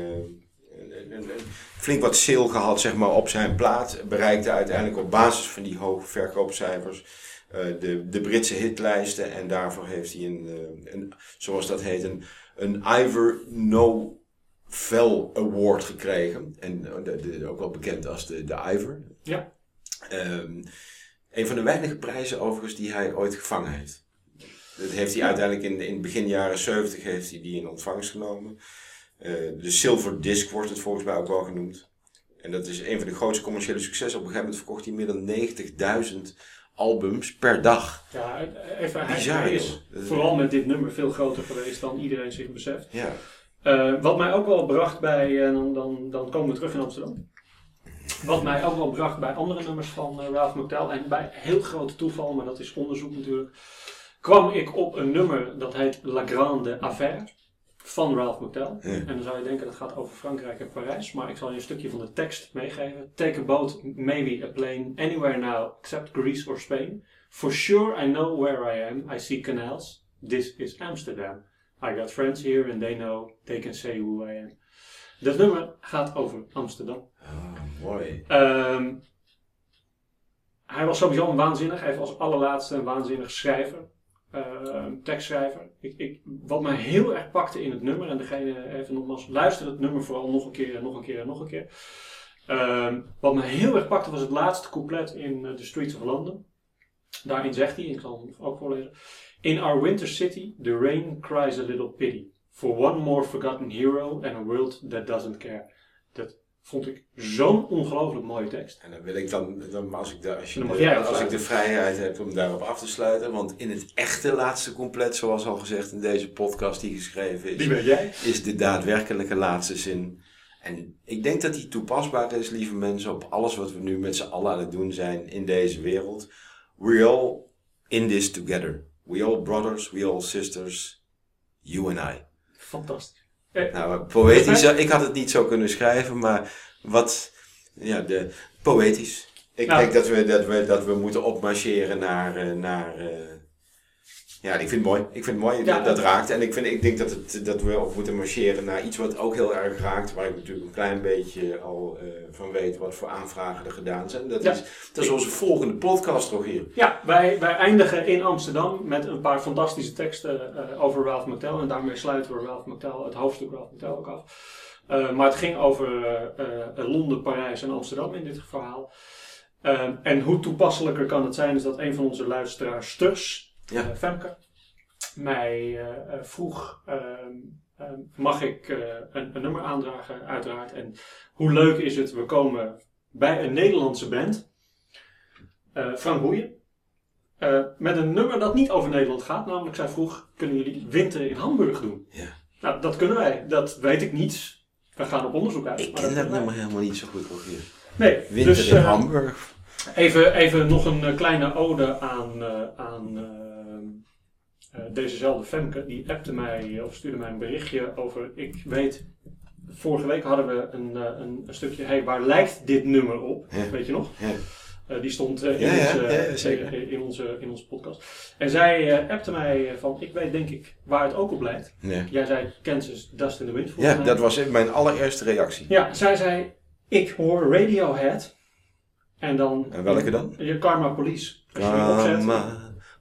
flink wat sale gehad zeg maar, op zijn plaat. Bereikte uiteindelijk op basis van die hoge verkoopcijfers eh, de, de Britse hitlijsten. En daarvoor heeft hij een, eh, een zoals dat heet, een, een Ivor No Vel Award gekregen. En eh, de, de- ook wel bekend als de, de Ivor. Ja. Ehm, een van de weinige prijzen overigens die hij ooit gevangen heeft. Dat heeft hij uiteindelijk in, in begin jaren 70 heeft hij die in ontvangst genomen. Eh, de Silver Disc wordt het volgens mij ook wel genoemd. En dat is een van de grootste commerciële successen. Op een gegeven moment verkocht hij meer dan 90.000 albums per dag. Ja, even, Bizar, hij is vooral met dit nummer veel groter geweest dan iedereen zich beseft. Ja. Eh, wat mij ook wel bracht bij, en dan, dan, dan komen we terug in Amsterdam. Wat mij ook wel bracht bij andere nummers van eh, Ralph McTell, en bij heel grote toeval, maar dat is onderzoek natuurlijk, kwam ik op een nummer dat heet La Grande Affaire van Ralph McTell. Ja. En dan zou je denken dat gaat over Frankrijk en Parijs, maar ik zal je een stukje van de tekst meegeven. Take a boat, maybe a plane, anywhere now except Greece or Spain. For sure I know where I am, I see canals, this is Amsterdam. I got friends here and they know, they can say who I am. Dat nummer gaat over Amsterdam. Ah, mooi. Ehm, hij was sowieso een waanzinnig, hij heeft als allerlaatste een waanzinnig schrijver, ehm, tekstschrijver. Ik, ik, wat mij heel erg pakte in het nummer, en degene even nogmaals, luister het nummer vooral nog een keer en nog een keer en nog een keer. Ehm, wat mij heel erg pakte was het laatste couplet in eh, The Streets of London. Daarin zegt hij, ik zal hem ook voorlezen. In our winter city, the rain cries a little pity. For one more forgotten hero and a world that doesn't care. Vond ik zo'n ongelooflijk mooie tekst. En dan wil ik dan, dan als, ik de, als, je de- als ik de vrijheid heb om daarop af te sluiten. Want in het echte laatste compleet, zoals al gezegd in deze podcast die geschreven is, Die ben jij. is de daadwerkelijke laatste zin. En ik denk dat die toepasbaar is, lieve mensen, op alles wat we nu met z'n allen aan het doen zijn in deze wereld. We all in this together. We all brothers, we all sisters. You and I. Fantastisch. Nou, poëtisch, ik had het niet zo kunnen schrijven, maar wat, ja, de, poëtisch. Ik Nou. denk dat we, dat, we, dat we moeten opmarcheren naar, eh, naar eh, ja, ik vind het mooi. Ik vind het mooi Ja, dat raakt. En ik, vind, ik denk dat, het, dat we op moeten marcheren naar iets wat ook heel erg raakt, waar ik natuurlijk een klein beetje al eh, van weet wat voor aanvragen er gedaan zijn. Dat, Ja. is, dat is onze volgende podcast, Rogier. Ja, wij, wij eindigen in Amsterdam met een paar fantastische teksten eh, over Ralph McTell. En daarmee sluiten we Ralph McTell, het hoofdstuk Ralph McTell ook af. Eh, maar het ging over Londen, Parijs en Amsterdam in dit verhaal. En hoe toepasselijker kan het zijn, is dat een van onze luisteraars, Sturs, Ja. Femke, mij eh, eh, vroeg: ehm, ehm, mag ik eh, een, een nummer aandragen, uiteraard. En hoe leuk is het, we komen bij een Nederlandse band, Frank Boeien. Met een nummer dat niet over Nederland gaat. Namelijk, zij vroeg, kunnen jullie winter in Hamburg doen? Ja. Nou, dat kunnen wij. Dat weet ik niet. We gaan op onderzoek uit. Ik ken dat nummer helemaal niet zo goed, Rogier. Nee, Winter dus, in Hamburg. Even, even nog een kleine ode aan, aan dezezelfde Femke. Die appte mij, eh, of stuurde mij een berichtje over, ik weet, vorige week hadden we een, eh, een, een stukje, hey, waar lijkt dit nummer op? Ja. Weet je nog? Ja. Eh, die stond eh, in, Ja, ja, onze, ja, in, onze, in onze podcast. En zij eh, appte mij eh, van, ik weet denk ik waar het ook op lijkt. Jij zei Kansas Dust in the Wind Ja, mij. dat was mijn allereerste reactie. Ja, zij zei, ik hoor Radiohead. En dan... En welke dan? Je Karma Police. Als je die opzet.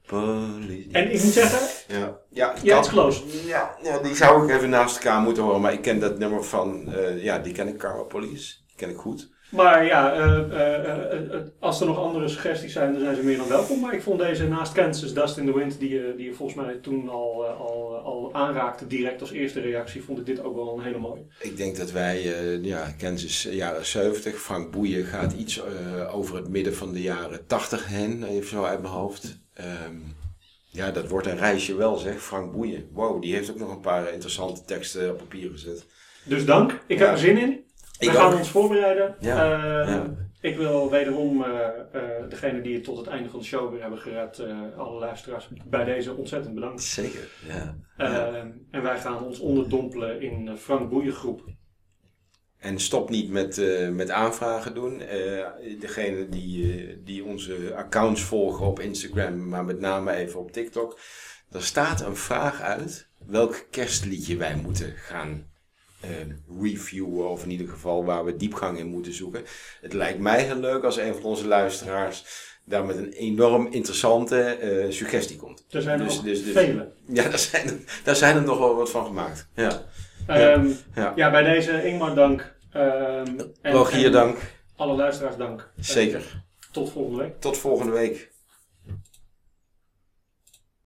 Police. En ik moet zeggen, Ja, ja, ja, it's close. Ja, ja, die zou ik even naast elkaar moeten horen. Maar ik ken dat nummer van, eh, ja, die ken ik, Karma Police. Die ken ik goed. Maar ja, eh, eh, eh, als er nog andere suggesties zijn, dan zijn ze meer dan welkom. Maar ik vond deze naast Kansas Dust in the Wind, die, je- die je volgens mij toen al, al, al aanraakte, direct als eerste reactie, vond ik dit ook wel een hele mooie. Ik denk dat wij, ja, Kansas jaren 70. Frank Boeien gaat iets over het midden van de jaren 80 heen. Even zo uit mijn hoofd. Ehm, ja, dat wordt een reisje wel zeg. Frank Boeien. Wow, die heeft ook nog een paar interessante teksten op papier gezet. Dus dank, ik heb er zin in. We Ik gaan ook. ons voorbereiden. Ja, Eh, ja. Ik wil wederom eh degene die het tot het einde van de show weer hebben gered, eh, alle luisteraars, bij deze ontzettend bedanken. Zeker, ja. Eh, Ja. En wij gaan ons onderdompelen in Frank Boeiengroep. En stop niet met, met aanvragen doen. Degene die, die onze accounts volgen op Instagram, maar met name even op TikTok. Er staat een vraag uit welk kerstliedje wij moeten gaan reviewen. Of in ieder geval waar we diepgang in moeten zoeken. Het lijkt mij heel leuk als een van onze luisteraars daar met een enorm interessante eh, suggestie komt. Er zijn er Dus- nog dus- dus- vele. Ja, daar zijn, er, daar zijn er nog wel wat van gemaakt. Ja. Ehm, Ja. ja, bij deze Ingmar dank. Ehm, en, Rogier, en dank. Alle luisteraars dank. Zeker. Tot volgende week. Tot volgende week.